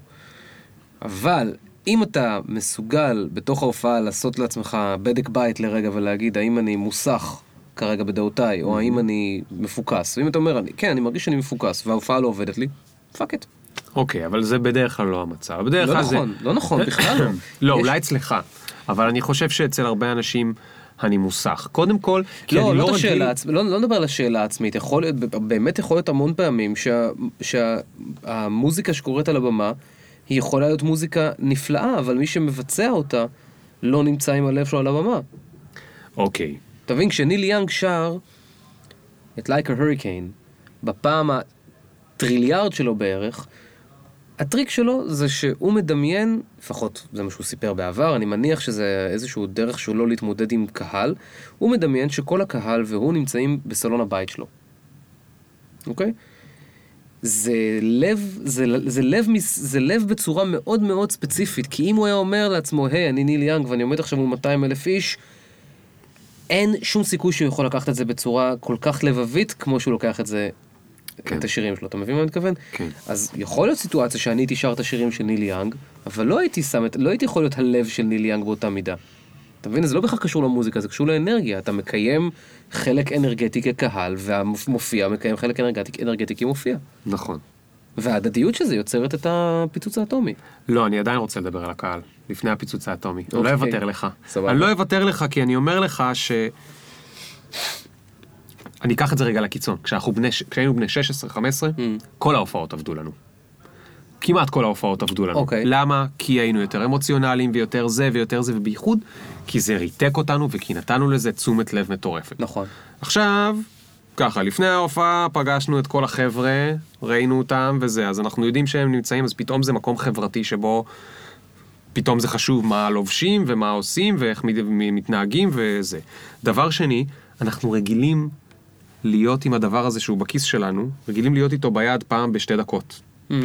אבל אם אתה מסוגל בתוך ההופעה לעשות לעצמך בדק בית לרגע ולהגיד האם אני מוסך כרגע בדעותיי, או האם אני מפוקס, ואם אתה אומר, אני, כן, אני מרגיש שאני מפוקס, וההופעה לא עובדת לי, fuck it. אוקיי, אבל זה בדרך כלל לא המצב. בדרך לא כלל זה... נכון, לא נכון, בכלל לא. לא, אולי אצלך. אבל אני חושב שאצל הרבה אנשים אני מוסך. קודם כל, כי לא, אני לא, לא רגיל... השאלה, עצמ- לא, לא נדבר על השאלה העצמית, יכול להיות, באמת יכול להיות המון פעמים שה- שהמוזיקה שקורית על הבמה, היא יכולה להיות מוזיקה נפלאה, אבל מי שמבצע אותה לא נמצא עם הלב שלו על הבמה. אוקיי. אתה מבין, כשניל יאנג שר את Like a Hurricane, בפעם הטריליארד שלו בערך, הטריק שלו זה שהוא מדמיין, לפחות זה מה שהוא סיפר בעבר, אני מניח שזה איזשהו דרך שלו לא להתמודד עם קהל, הוא מדמיין שכל הקהל והוא נמצאים בסלון הבית שלו. אוקיי? זה לב, זה, זה, לב, זה לב בצורה מאוד מאוד ספציפית, כי אם הוא היה אומר לעצמו, היי, אני ניל יאנג ואני עומד עכשיו מול 200 אלף איש, אין שום סיכוי שהוא יכול לקחת את זה בצורה כל כך לבבית כמו שהוא לוקח את זה, כן. את השירים שלו. אתה מבין מה אני מתכוון? כן. אז יכול להיות סיטואציה שאני הייתי שר את השירים של ניל יאנג, אבל לא הייתי שם את, לא הייתי יכול להיות הלב של ניל יאנג באותה מידה. אתה מבין? זה לא בהכרח קשור למוזיקה, זה קשור לאנרגיה. אתה מקיים חלק אנרגטי כקהל, והמופיע מקיים חלק אנרגטי, אנרגטי כמופיע. נכון. וההדדיות של זה יוצרת את הפיצוץ האטומי. לא, אני עדיין רוצה לדבר על הקהל, לפני הפיצוץ האטומי. אני לא אוקיי. אוותר לך. סבבה. אני לא אוותר לך כי אני אומר לך ש... אני אקח את זה רגע לקיצון. כשאנחנו בני, כשהיינו בני 16-15, Mm. כל ההופעות עבדו לנו. כמעט כל ההופעות עבדו לנו. אוקיי. למה? כי היינו יותר אמוציונליים ויותר זה ויותר זה, ובייחוד כי זה ריתק אותנו וכי נתנו לזה תשומת לב מטורפת. נכון. עכשיו, ככה, לפני ההופעה פגשנו את כל החבר'ה, ראינו אותם וזה, אז אנחנו יודעים שהם נמצאים, אז פתאום זה מקום חברתי שבו פתאום זה חשוב מה לובשים ומה עושים ואיך מת- מתנהגים וזה. דבר שני, אנחנו רגילים להיות עם הדבר הזה שהוא בכיס שלנו, רגילים להיות איתו ביד פעם בשתי דקות.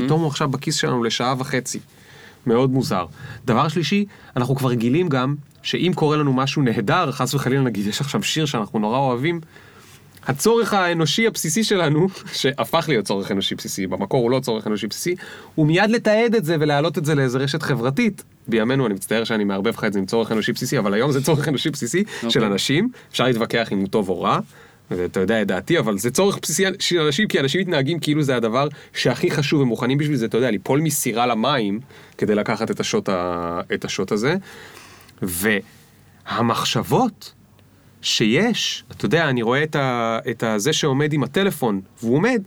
פתאום הוא עכשיו בכיס שלנו לשעה וחצי. מאוד מוזר. דבר שלישי, אנחנו כבר רגילים גם שאם קורה לנו משהו נהדר, חס וחלילה נגיד יש עכשיו שיר שאנחנו נורא אוהבים, הצורך האנושי הבסיסי שלנו, שהפך להיות צורך אנושי בסיסי, במקור הוא לא צורך אנושי בסיסי, הוא מיד לתעד את זה ולהעלות את זה לאיזה רשת חברתית. בימינו, אני מצטער שאני מערבב לך את זה עם צורך אנושי בסיסי, אבל היום זה צורך אנושי בסיסי okay. של אנשים, אפשר להתווכח אם הוא טוב או רע, ואתה יודע את דעתי, אבל זה צורך בסיסי של אנשים, כי אנשים מתנהגים כאילו זה הדבר שהכי חשוב, הם מוכנים בשביל זה, אתה יודע, ליפול מסירה למים, כדי לקחת את השוט, ה... את השוט הזה. והמחשבות שיש, אתה יודע, אני רואה את, ה, את זה שעומד עם הטלפון, והוא עומד,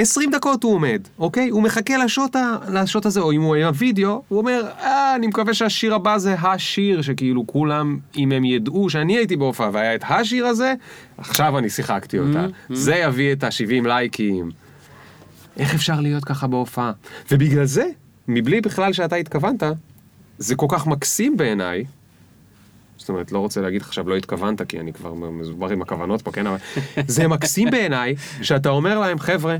20 דקות הוא עומד, אוקיי? הוא מחכה לשוט, ה, לשוט הזה, או אם הוא היה וידאו, הוא אומר, אה, אני מקווה שהשיר הבא זה השיר, שכאילו כולם, אם הם ידעו שאני הייתי בהופעה והיה את השיר הזה, עכשיו אני שיחקתי אותה. זה יביא את ה-70 לייקים. איך אפשר להיות ככה בהופעה? ובגלל זה, מבלי בכלל שאתה התכוונת, זה כל כך מקסים בעיניי, זאת אומרת, לא רוצה להגיד עכשיו לא התכוונת, כי אני כבר מזובר עם הכוונות פה, כן? אבל זה מקסים בעיניי, שאתה אומר להם, חבר'ה,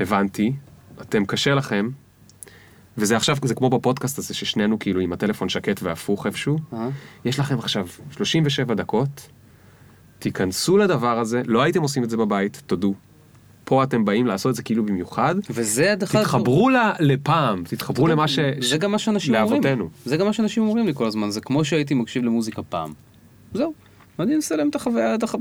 הבנתי, אתם קשה לכם, וזה עכשיו, זה כמו בפודקאסט הזה, ששנינו כאילו עם הטלפון שקט והפוך איפשהו, אה? יש לכם עכשיו 37 דקות, תיכנסו לדבר הזה, לא הייתם עושים את זה בבית, תודו. פה אתם באים לעשות את זה כאילו במיוחד. וזה דרך אגב- תתחברו ל- לפעם, תתחברו למה ש... זה גם מה שאנשים אומרים. לאבותינו. זה גם מה שאנשים אומרים לי כל הזמן, זה כמו שהייתי מקשיב למוזיקה פעם. זהו. ואני מנסה להם את החוויה, את הח-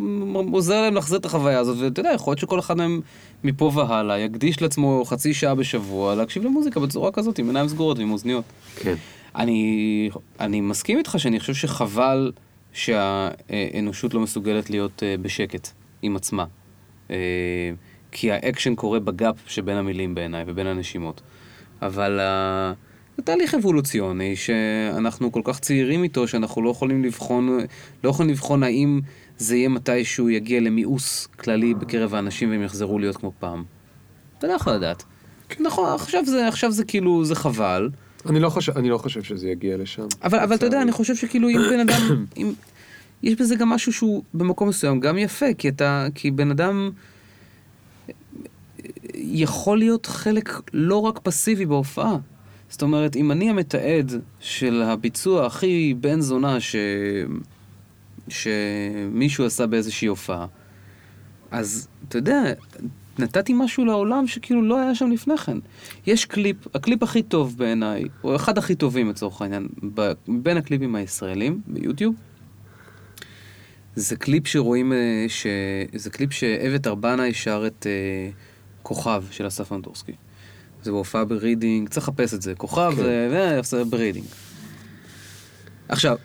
עוזר להם להחזיר את החוויה הזאת, ואתה יודע, יכול להיות שכל אחד מהם מפה והלאה יקדיש לעצמו חצי שעה בשבוע להקשיב למוזיקה בצורה כזאת, עם עיניים סגורות ועם אוזניות. כן. אני, אני מסכים איתך שאני חושב שחבל שהאנושות לא מסוגלת להיות אה, בשקט עם עצמה. אה, כי האקשן קורה ב gap שבין המילים בעיניי ובין הנשימות. אבל אה, זה תהליך אבולוציוני שאנחנו כל כך צעירים איתו שאנחנו לא יכולים לבחון, לא יכולים לבחון האם זה יהיה מתישהו יגיע למיאוס כללי בקרב האנשים והם יחזרו להיות כמו פעם. אתה לא יכול לדעת. נכון, עכשיו זה, עכשיו זה כאילו, זה חבל. אני לא חושב, אני לא חושב שזה יגיע לשם. אבל, אבל אתה יודע. אני חושב שכאילו אם בן אדם, אם, יש בזה גם משהו שהוא במקום מסוים גם יפה, כי אתה, כי בן אדם יכול להיות חלק לא רק פסיבי בהופעה. זאת אומרת, אם אני המתעד של הביצוע הכי בן זונה ש... שמישהו עשה באיזושהי הופעה, אז אתה יודע, נתתי משהו לעולם שכאילו לא היה שם לפני כן. יש קליפ, הקליפ הכי טוב בעיניי, או אחד הכי טובים לצורך העניין, בין הקליפים הישראלים ביוטיוב, זה קליפ שרואים, אה, ש... זה קליפ שאביתר בנאי שר את אה, כוכב של אסף אמדורסקי. זה בהופעה ברידינג, צריך לחפש את זה, כוכב כן. זה ברידינג. עכשיו,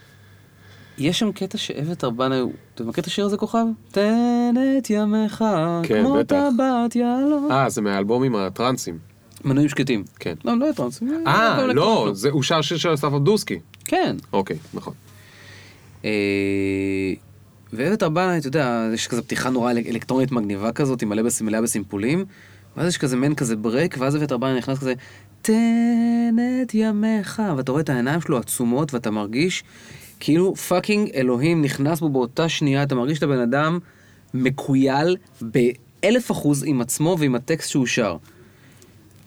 יש שם קטע שאביתר בנאי, הוא- אתה מכיר את השיר הזה כוכב? תן את ימיך, כן, כמו. טבעת יהלום. אה, זה מהאלבומים הטרנסים. מנויים שקטים. כן. לא, לא טרנס. אה, לא, זה, הוא שר שיר של אסף אמדורסקי. כן. אוקיי, נכון. אה, ואביתר בנאי, אתה יודע, יש כזה פתיחה נורא אלק- אלקטרונית מגניבה כזאת, עם מלא בסימפולים, ואז יש כזה מעין כזה break, ואז אביתר בנאי נכנס כזה, תן את ימיך, ואתה רואה את העיניים שלו עצומות, ואתה מרגיש כאילו fucking אלוהים נכנס בו באותה שנייה, אתה מרגיש את הבן אדם מכויל באלף אחוז עם עצמו ועם הטקסט שהוא שר.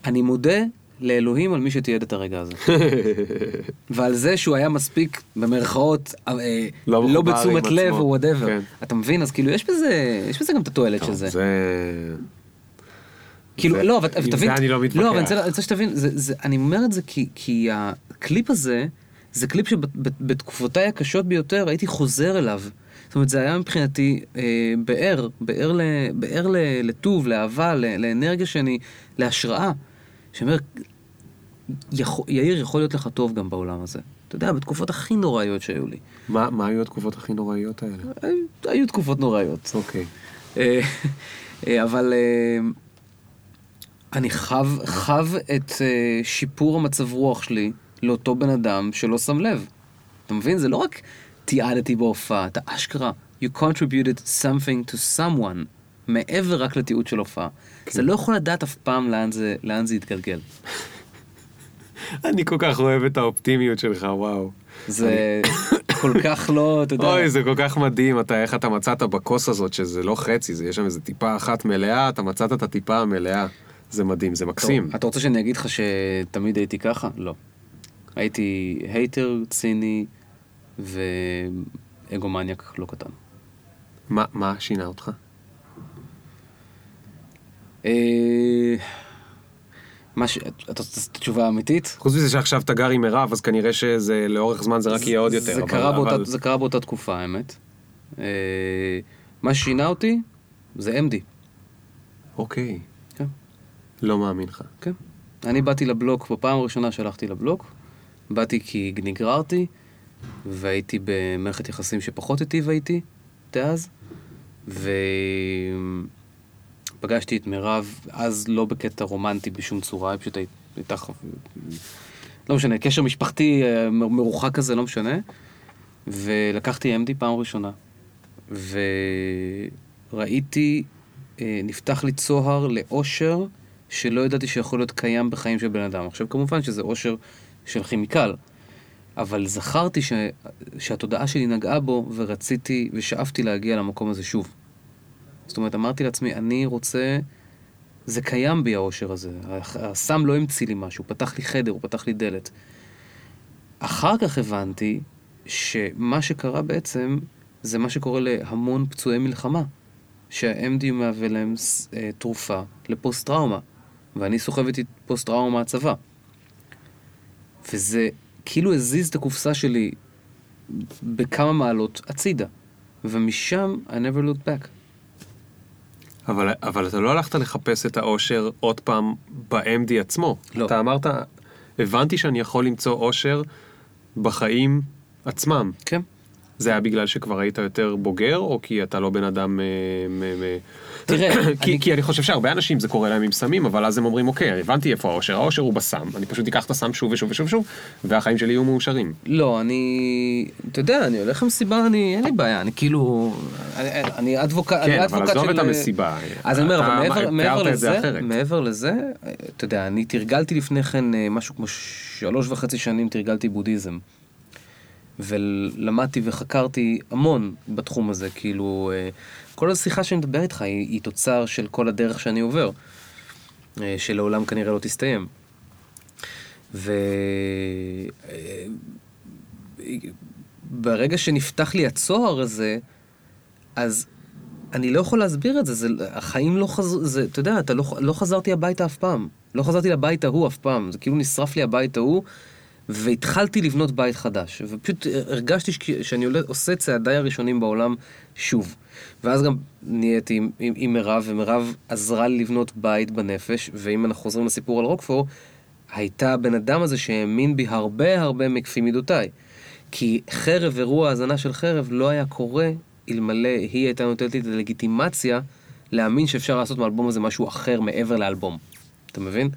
אני מודה לאלוהים על מי שתיעד את הרגע הזה. ועל זה שהוא היה מספיק, במרכאות, אה, לא לא בתשומת לב. או whatever. כן. אתה מבין? אז כאילו יש בזה, יש בזה גם את התועלת של זה. זה... כאילו, זה- לא, אבל אבל אם תבין, זה אני לא מתווכח. לא, אבל אני רוצה- שתבין, זה- זה- אני אומר את זה כי- כי הקליפ הזה, זה קליפ שבתקופותיי הקשות ביותר הייתי חוזר אליו. זאת אומרת, זה היה מבחינתי אה, באר, באר ל- באר ל- לטוב, לאהבה, ל- לאנרגיה שאני, להשראה. שאומר, יכול- יאיר, יכול להיות לך טוב גם בעולם הזה. אתה יודע, בתקופות הכי נוראיות שהיו לי. מה מה היו התקופות הכי נוראיות האלה? היו- היו תקופות נוראיות. אוקיי. אה, אה, אבל אה, אני חב, חב את אה, שיפור המצב רוח שלי לאותו בן אדם שלא שם לב. אתה מבין? זה לא רק תיעדתי בהופעה, אתה אשכרה, you contributed something to someone, מעבר רק לתיעוד של הופעה. זה לא יכול לדעת אף פעם לאן זה, לאן זה יתגלגל. אני כל כך אוהב את האופטימיות שלך, וואו. זה כל כך לא, אתה יודע... אוי, זה כל כך מדהים, אתה, איך אתה מצאת בכוס הזאת, שזה לא חצי, זה, יש שם איזה טיפה אחת מלאה, אתה מצאת את הטיפה המלאה. זה מדהים, זה מקסים. אתה רוצה שאני אגיד לך שתמיד הייתי ככה? לא. הייתי הייטר, ציני ואגומניאק לא קטן. מה, מה שינה אותך? אה, מה ש... אתה רוצה את התשובה האמיתית? חוץ מזה שעכשיו אתה גר עם מירב, אז כנראה שזה לאורך זמן זה רק יהיה עוד יותר. זה, קרה באותה, זה קרה באותה תקופה, האמת. אה, מה ששינה אותי זה MD. אוקיי. לא מאמין לך. כן. אני באתי לבלוק, בפעם הראשונה שהלכתי לבלוק, באתי כי נגררתי, והייתי במערכת יחסים שפחות היטיבה איתי, דאז, ופגשתי את מירב, אז לא בקטע רומנטי בשום צורה, היא פשוט הי- הייתה... לא משנה, קשר משפחתי אה, מרוחק כזה, לא משנה, ולקחתי MD פעם ראשונה, וראיתי, אה, נפתח לי צוהר לאושר שלא ידעתי שיכול להיות קיים בחיים של בן אדם. עכשיו, כמובן שזה אושר של כימיקל, אבל זכרתי ש... שהתודעה שלי נגעה בו, ורציתי ושאפתי להגיע למקום הזה שוב. זאת אומרת, אמרתי לעצמי, אני רוצה... זה קיים בי האושר הזה. הסם לא המציא לי משהו, הוא פתח לי חדר, הוא פתח לי דלת. אחר כך הבנתי שמה שקרה בעצם, זה מה שקורה להמון פצועי מלחמה. שה-MD מהווה להם אה, תרופה לפוסט-טראומה, ואני סוחב איתי פוסט-טראומה מהצבא. וזה כאילו הזיז את הקופסה שלי בכמה מעלות הצידה, ומשם I never looked back. אבל, אבל אתה לא הלכת לחפש את האושר עוד פעם ב-MD עצמו. לא. אתה אמרת, הבנתי שאני יכול למצוא אושר בחיים עצמם. כן. זה היה בגלל שכבר היית יותר בוגר, או כי אתה לא בן אדם... אה, תראה, כי, אני- כי אני חושב שהרבה אנשים זה קורה להם עם סמים, אבל אז הם אומרים, אוקיי, הבנתי איפה האושר, האושר הוא בסם, אני פשוט אקח את הסם שוב ושוב ושוב ושוב, והחיים שלי יהיו מאושרים. לא, אני... אתה יודע, אני הולך למסיבה, אני... אין לי בעיה, אני כאילו... אני, אני אדבוקט, אני כן, אבל אדבוקט עזוב של... את המסיבה. אז אני אומר, אבל מעבר, מעבר לזה. מעבר לזה, אתה יודע, אני תרגלתי לפני כן אה, משהו כמו שלוש וחצי שנים תרגלתי בודהיזם. ולמדתי וחקרתי המון בתחום הזה, כאילו, אה, כל השיחה שאני מדבר איתך היא, היא תוצר של כל הדרך שאני עובר, אה, שלעולם כנראה לא תסתיים. וברגע שנפתח לי הצוהר הזה, אז אני לא יכול להסביר את זה, זה החיים לא חזרו, אתה יודע, אתה לא, לא חזרתי הביתה אף פעם. לא חזרתי לבית ההוא אף פעם, זה כאילו נשרף לי הבית ההוא, והתחלתי לבנות בית חדש. ופשוט הרגשתי שאני עושה צעדיי הראשונים בעולם שוב. ואז גם נהייתי עם, עם, עם מירב, ומירב עזרה לי לבנות בית בנפש, ואם אנחנו חוזרים לסיפור על רוקפור, הייתה הבן אדם הזה שהאמין בי הרבה הרבה מכפי מידותיי. כי חרב, אירוע האזנה של חרב, לא היה קורה אלמלא היא הייתה נותנת לי את הלגיטימציה להאמין שאפשר לעשות מהאלבום הזה משהו אחר מעבר לאלבום. אתה מבין?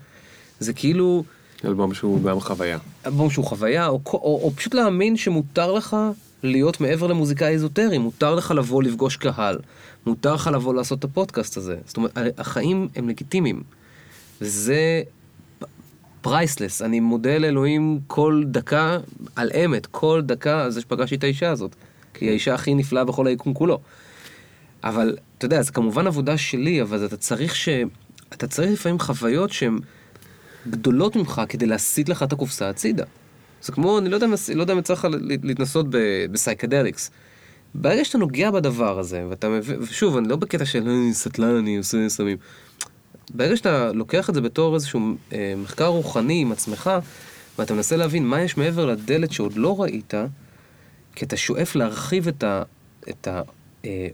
זה כאילו אלבום שהוא גם חוויה. אלבום שהוא חוויה, או, או, או, או פשוט להאמין שמותר לך להיות מעבר למוזיקאי אזוטרי, מותר לך לבוא לפגוש קהל, מותר לך לבוא לעשות את הפודקאסט הזה. זאת אומרת, החיים הם לגיטימיים. וזה priceless, אני מודה לאלוהים כל דקה על אמת, כל דקה על זה שפגשתי את האישה הזאת. כי היא האישה הכי נפלאה בכל היקום כולו. אבל, אתה יודע, זה כמובן עבודה שלי, אבל אתה צריך ש... אתה צריך לפעמים חוויות שהן גדולות ממך כדי להסיט לך את הקופסה הצידה. זה כמו, אני לא יודע, לא יודע אם יצא לך להתנסות בסייקדליקס. ברגע שאתה נוגע בדבר הזה, ואתה מבין, ושוב, אני לא בקטע של "אני סטלן, אני עושה סמים. ברגע שאתה לוקח את זה בתור איזשהו אה, מחקר רוחני עם עצמך, ואתה מנסה להבין מה יש מעבר לדלת שעוד לא ראית, כי אתה שואף להרחיב את ה... אה,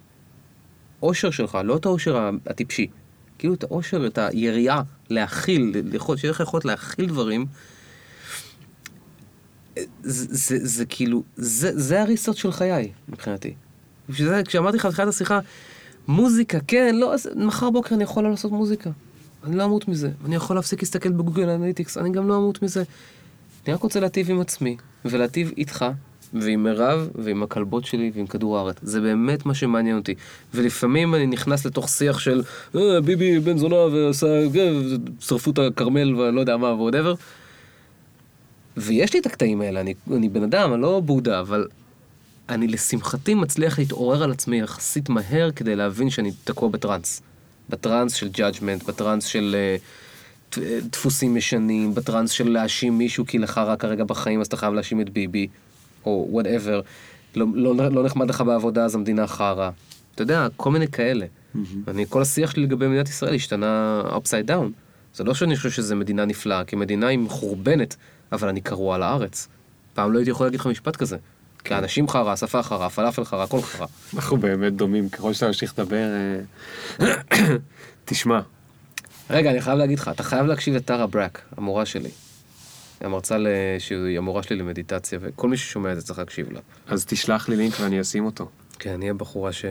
שלך, לא את האושר הטיפשי, כאילו את האושר, את היריעה להכיל, יכול- שיהיה לך יכולת להכיל דברים, זה, זה, זה כאילו, זה, זה הריסות של חיי, מבחינתי. בשביל זה, כשאמרתי לך בתחילת השיחה, מוזיקה, כן, לא, אז מחר בוקר אני יכול לא לעשות מוזיקה. אני לא אמות מזה. אני יכול להפסיק להסתכל בגוגל אנליטיקס, אני גם לא אמות מזה. אני רק רוצה להטיב עם עצמי, ולהטיב איתך, ועם מירב, ועם הכלבות שלי, ועם כדור הארץ. זה באמת מה שמעניין אותי. ולפעמים אני נכנס לתוך שיח של, אה, ביבי בן זונה ועשה, אה, שרפו את הכרמל ואני לא יודע מה, whatever. ויש לי את הקטעים האלה, אני, אני בן אדם, אני לא בודהה, אבל אני לשמחתי מצליח להתעורר על עצמי יחסית מהר כדי להבין שאני תקוע בטראנס. בטראנס של judgment, בטראנס של uh, דפוסים ישנים, בטראנס של להאשים מישהו כי לך רע כרגע בחיים אז אתה חייב להאשים את ביבי, או whatever. לא, לא, לא נחמד לך בעבודה אז המדינה חרא. אתה יודע, כל מיני כאלה. אני, כל השיח שלי לגבי מדינת ישראל השתנה upside down. זה לא שאני חושב שזו מדינה נפלאה, כי מדינה היא מחורבנת, אבל אני קרוע על הארץ. פעם לא הייתי יכול להגיד לך משפט כזה. כי האנשים חרא, השפה חרא, הפלאפל חרא, הכל חרא. אנחנו באמת דומים, ככל שאתה ממשיך לדבר... אה, תשמע, רגע, אני חייב להגיד לך, אתה חייב להקשיב לטרה ברק, המורה שלי. המרצה. שהיא המורה שלי למדיטציה, וכל מי ששומע את זה צריך להקשיב לה. אז תשלח לי לינק ואני אשים אותו. כן, היא הבחורה ש...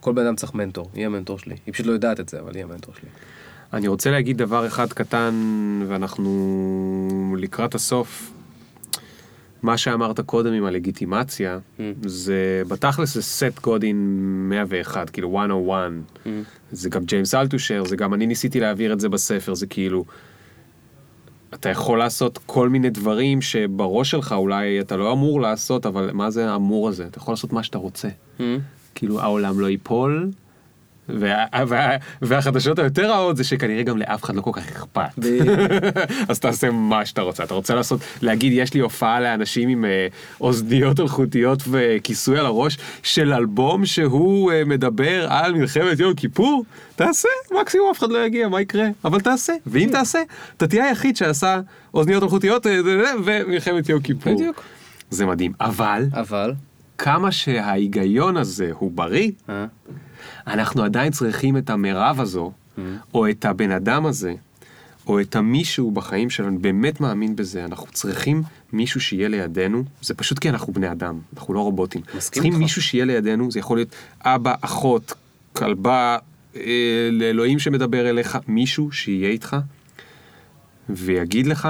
כל בן אדם צריך מנטור, היא המנטור שלי. היא פשוט לא יודעת את זה, אבל היא המנטור שלי. אני רוצה להגיד דבר אחד קטן, ואנחנו לקראת הסוף. מה שאמרת קודם עם הלגיטימציה, Mm. זה בתכלס זה סט גודין 101, כאילו 101. Mm. זה גם ג'יימס אלטושר, זה גם אני ניסיתי להעביר את זה בספר, זה כאילו... אתה יכול לעשות כל מיני דברים שבראש שלך אולי אתה לא אמור לעשות, אבל מה זה האמור הזה? אתה יכול לעשות מה שאתה רוצה. Mm. כאילו העולם לא ייפול, וה, וה, והחדשות היותר רעות זה שכנראה גם לאף אחד לא כל כך אכפת. אז תעשה מה שאתה רוצה. אתה רוצה לעשות, להגיד יש לי הופעה לאנשים עם אה, אוזניות אלחוטיות וכיסוי על הראש של אלבום שהוא אה, מדבר על מלחמת יום כיפור? תעשה, מקסימום אף אחד לא יגיע, מה יקרה? אבל תעשה, ואם תעשה, אתה תהיה היחיד שעשה אוזניות אלחוטיות אה, ומלחמת יום כיפור. בדיוק. זה מדהים, אבל אבל, כמה שההיגיון הזה הוא בריא, אה? אנחנו עדיין צריכים את המרב הזו, או את הבן אדם הזה, או את המישהו בחיים שלנו, באמת מאמין בזה, אנחנו צריכים מישהו שיהיה לידינו, זה פשוט כי אנחנו בני אדם, אנחנו לא רובוטים. צריכים איתך. מישהו שיהיה לידינו, זה יכול להיות אבא, אחות, כלבה, אה, לאלוהים שמדבר אליך, מישהו שיהיה איתך, ויגיד לך,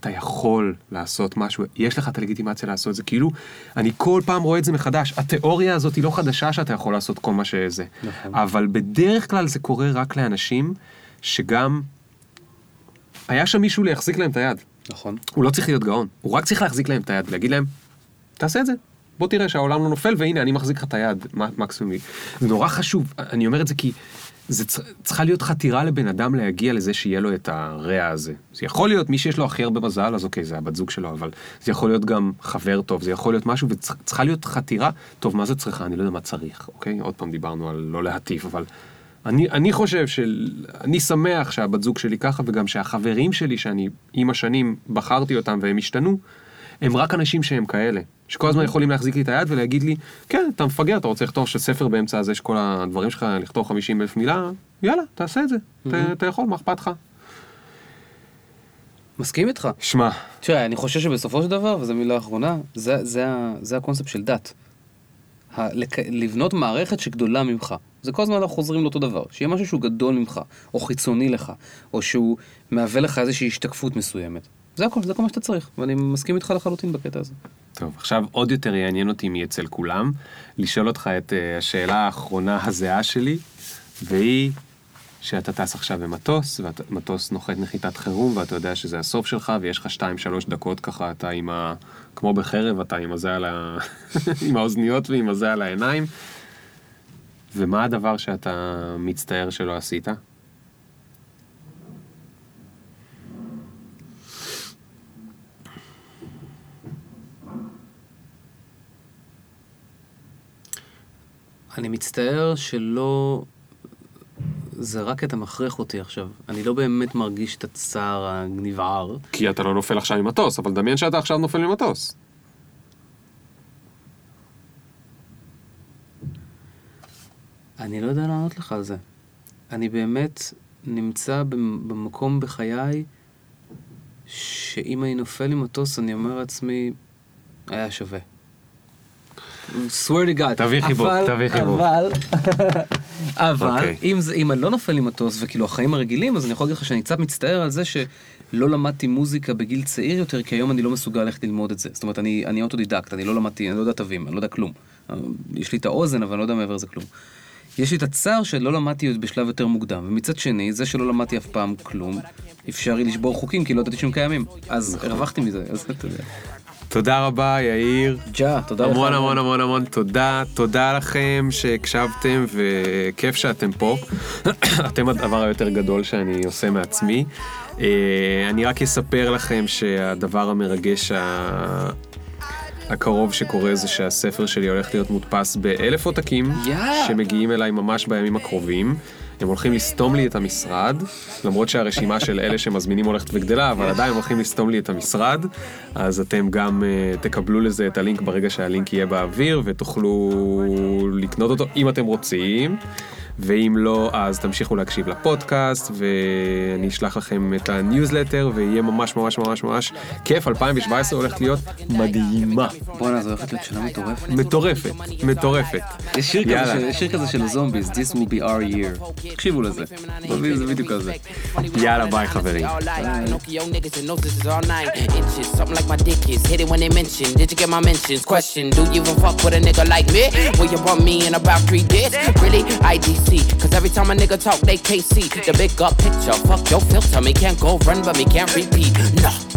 אתה יכול לעשות משהו, יש לך את הלגיטימציה לעשות את זה, כאילו, אני כל פעם רואה את זה מחדש, התיאוריה הזאת היא לא חדשה שאתה יכול לעשות כל מה שזה, נכון. אבל בדרך כלל זה קורה רק לאנשים שגם, היה שם מישהו להחזיק להם את היד, נכון. הוא לא צריך להיות גאון, הוא רק צריך להחזיק להם את היד ולהגיד להם, תעשה את זה. בוא תראה שהעולם לא נופל והנה אני מחזיק לך את היד מקסימום. זה נורא חשוב, אני אומר את זה כי זה צריכה להיות חתירה לבן אדם להגיע לזה שיהיה לו את הרע הזה. זה יכול להיות מי שיש לו הכי הרבה מזל אז אוקיי זה הבת זוג שלו אבל זה יכול להיות גם חבר טוב זה יכול להיות משהו וצריכה להיות חתירה טוב מה זה צריכה אני לא יודע מה צריך אוקיי עוד פעם דיברנו על לא להטיף אבל אני, אני חושב שאני שמח שהבת זוג שלי ככה וגם שהחברים שלי שאני עם השנים בחרתי אותם והם השתנו הם רק אנשים שהם כאלה, שכל הזמן יכולים להחזיק לי את היד ולהגיד לי, כן, אתה מפגר, אתה רוצה לכתוב ספר באמצע הזה שכל הדברים שלך, לכתוב 50 אלף מילה, יאללה, תעשה את זה, אתה- אתה יכול, מה אכפת לך? מסכים איתך. שמע, תראה, אני חושב שבסופו של דבר, וזו מילה אחרונה, זה, זה, זה הקונספט של דת. ה- לק... לבנות מערכת שגדולה ממך. זה כל הזמן אנחנו חוזרים לאותו דבר. שיהיה משהו שהוא גדול ממך, או חיצוני לך, או שהוא מהווה לך איזושהי השתקפות מסוימת. זה הכל, זה כל מה שאתה צריך, ואני מסכים איתך לחלוטין בקטע הזה. טוב, עכשיו עוד יותר יעניין אותי מאצל כולם, לשאול אותך את uh, השאלה האחרונה הזהה שלי, והיא שאתה טס עכשיו במטוס, והמטוס נוחת נחיתת חירום, ואתה יודע שזה הסוף שלך, ויש לך 2-3 דקות ככה, אתה עם ה... כמו בחרב, אתה עם הזה על ה... עם האוזניות ועם הזה על העיניים. ומה הדבר שאתה מצטער שלא עשית? אני מצטער שלא... זה רק אתה מכריח אותי עכשיו. אני לא באמת מרגיש את הצער הנבער. כי אתה לא נופל עכשיו ממטוס, אבל דמיין שאתה עכשיו נופל ממטוס. אני לא יודע לענות לך על זה. אני באמת נמצא במ- במקום בחיי שאם אני נופל ממטוס, אני אומר לעצמי, היה שווה. Swear to God. תביא חיבוק, אבל- תביא חיבוק. אבל, אבל אוקיי. אם, זה, אם אני לא נופל ממטוס וכאילו החיים הרגילים, אז אני יכול להגיד לך שאני קצת מצטער על זה שלא למדתי מוזיקה בגיל צעיר יותר, כי היום אני לא מסוגל ללכת ללמוד את זה. זאת אומרת, אני, אוטודידקט, אני לא למדתי, אני לא יודע תווים, אני לא יודע כלום. יש לי את האוזן, אבל אני לא יודע מעבר לזה כלום. יש לי את הצער שלא למדתי בשלב יותר מוקדם, ומצד שני, זה שלא למדתי אף פעם כלום, אפשר לי לשבור חוקים כי לא ידעתי שהם קיימים. אז הרווחתי מזה, אז אתה יודע. תודה רבה, יאיר. ג'ה, תודה לך. המון המון המון המון תודה, תודה לכם שהקשבתם וכיף שאתם פה. אתם הדבר היותר גדול שאני עושה מעצמי. אה, אני רק אספר לכם שהדבר המרגש ה- הקרוב שקורה זה שהספר שלי הולך להיות מודפס באלף עותקים, yeah. שמגיעים אליי ממש בימים הקרובים. הם הולכים לסתום לי את המשרד, למרות שהרשימה של אלה שמזמינים הולכת וגדלה, אבל עדיין הולכים לסתום לי את המשרד, אז אתם גם uh, תקבלו לזה את הלינק ברגע שהלינק יהיה באוויר, ותוכלו לקנות אותו אם אתם רוצים. ואם לא, אז תמשיכו להקשיב לפודקאסט, ואני אשלח לכם את הניוזלטר, ויהיה ממש ממש ממש ממש כיף. 2017 הולכת להיות מדהימה. בואנה, זו הולכת להיות שנה מטורפת. מטורפת, מטורפת. יש שיר כזה. של- זומביז, This will be our year. תקשיבו לזה. זומביז זה בדיוק כזה. יאללה, ביי חברים. Question. Do you even fuck with a nigga like me? Will you me in about three days? Really? IDC. Cause every time a nigga talk, they can't see the big up picture. Fuck your filter. Me can't go run, but me can't repeat. No.